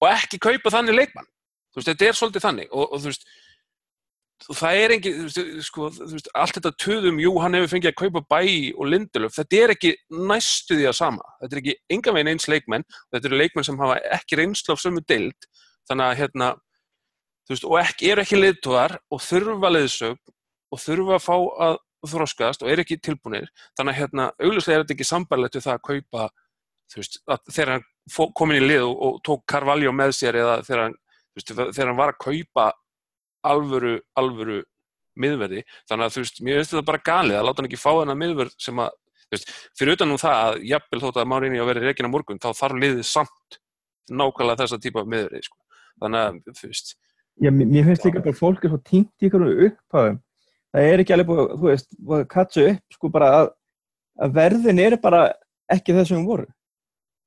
og ekki kaupa þannig leikmann. Þú veist, þetta er svolítið þannig. Og, og þú veist það er ekki, þú veist, sko, þú veist, allt þetta töðum, jú, hann hefur fengið að kaupa bæ og Lindelöf, þetta er ekki næstu því að sama, þetta er ekki enga veginn eins leikmenn, þetta eru leikmenn sem hafa ekki reynslu af sömu deild, þannig að hérna, veist, og ekki, eru ekki leiðtóðar og þurfa leiðsögn og þurfa að fá að þroskast og eru ekki tilbúinir, þannig að hérna, augljóslega er þetta ekki sambarlegt við það að kaupa, veist, að þegar hann kom inn í lið og, og tók Carvalho með sér eða þegar hann, veist, þegar hann var að kaupa alvöru, alvöru miðverði, þannig að þú veist, mér finnst þetta bara galið að láta hann ekki fá þennan miðverð sem að, þú veist, fyrir utan nú það að jafnvel þótt að Márinni á verið reikin á morgun, þá þarf liðið samt nákvæmlega þessa típa miðverði, sko. Þannig að, þú veist, Já, mér finnst líka bara fólk er svo tímt í ykkur upphafum. Það er ekki alveg búið, að, þú veist, búið að katsa upp, sko, bara að, að verðin eru bara ekki þess sem voru.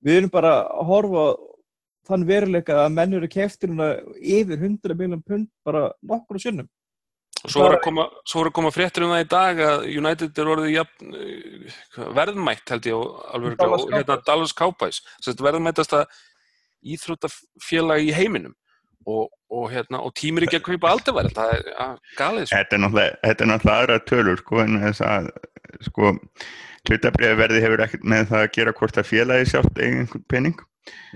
Við erum bara að horfa þann veruleika að menn eru keftiruna yfir 100 miljón pund bara nokkur á sinnum. og svo voru að koma, að koma fréttur um það í dag að United er orðið jafn, eh, verðmætt held ég alveg Dallas og hérna Dallas Cowboys, að verðmættasta íþróttafélag í heiminum og, og hérna, og tímir ekki að kaupa aldrei það er ja, galið, sko. Þetta er náttúrulega, aðra tölur sko en þess að sko hlutabriðaverði hefur ekkert með það að gera hvort að félagi sjátt eigin penning.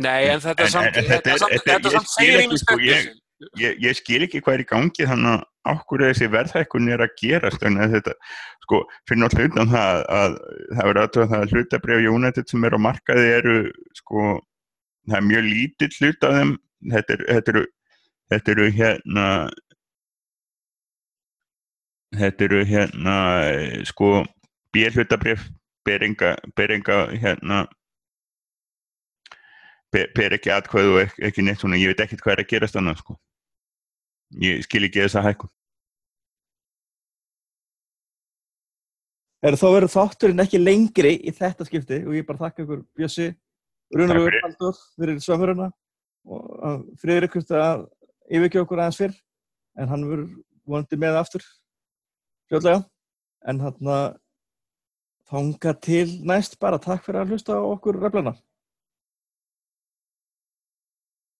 Nei, en þetta En- samt, en þetta, þetta er- samt, þetta er- samt segir einu sko, ég- spektur. Ég, ég skil ekki hvað er í gangi þannig að okkur þessi verðhækkun er að gerast en þetta, sko, fyrir náttúrulega utan það að það verður aðtöða það að hlutabrið United sem er á markaði eru sko, það er mjög lítill hlut af þeim, þetta, er, þetta eru þetta eru hérna þetta eru hérna sko bérhlutabrif beringa, beringa hérna. Ber, ber ekki atkvæðu og ekki, ekki neitt svona, ég veit ekkert hvað er að gerast annað sko. Ég skil ekki þessa hækkun. Er þá verður þátturinn ekki lengri í þetta skipti? Og ég bara þakka ykkur Bjössi, fyrir. Haldur fyrir samverðuna og Friðrik hvort að yfirkja okkur aðeins fyrr en hann verður vonandi með aftur fljóðlega en hann að þanga til næst bara takk fyrir að hlusta okkur reflana.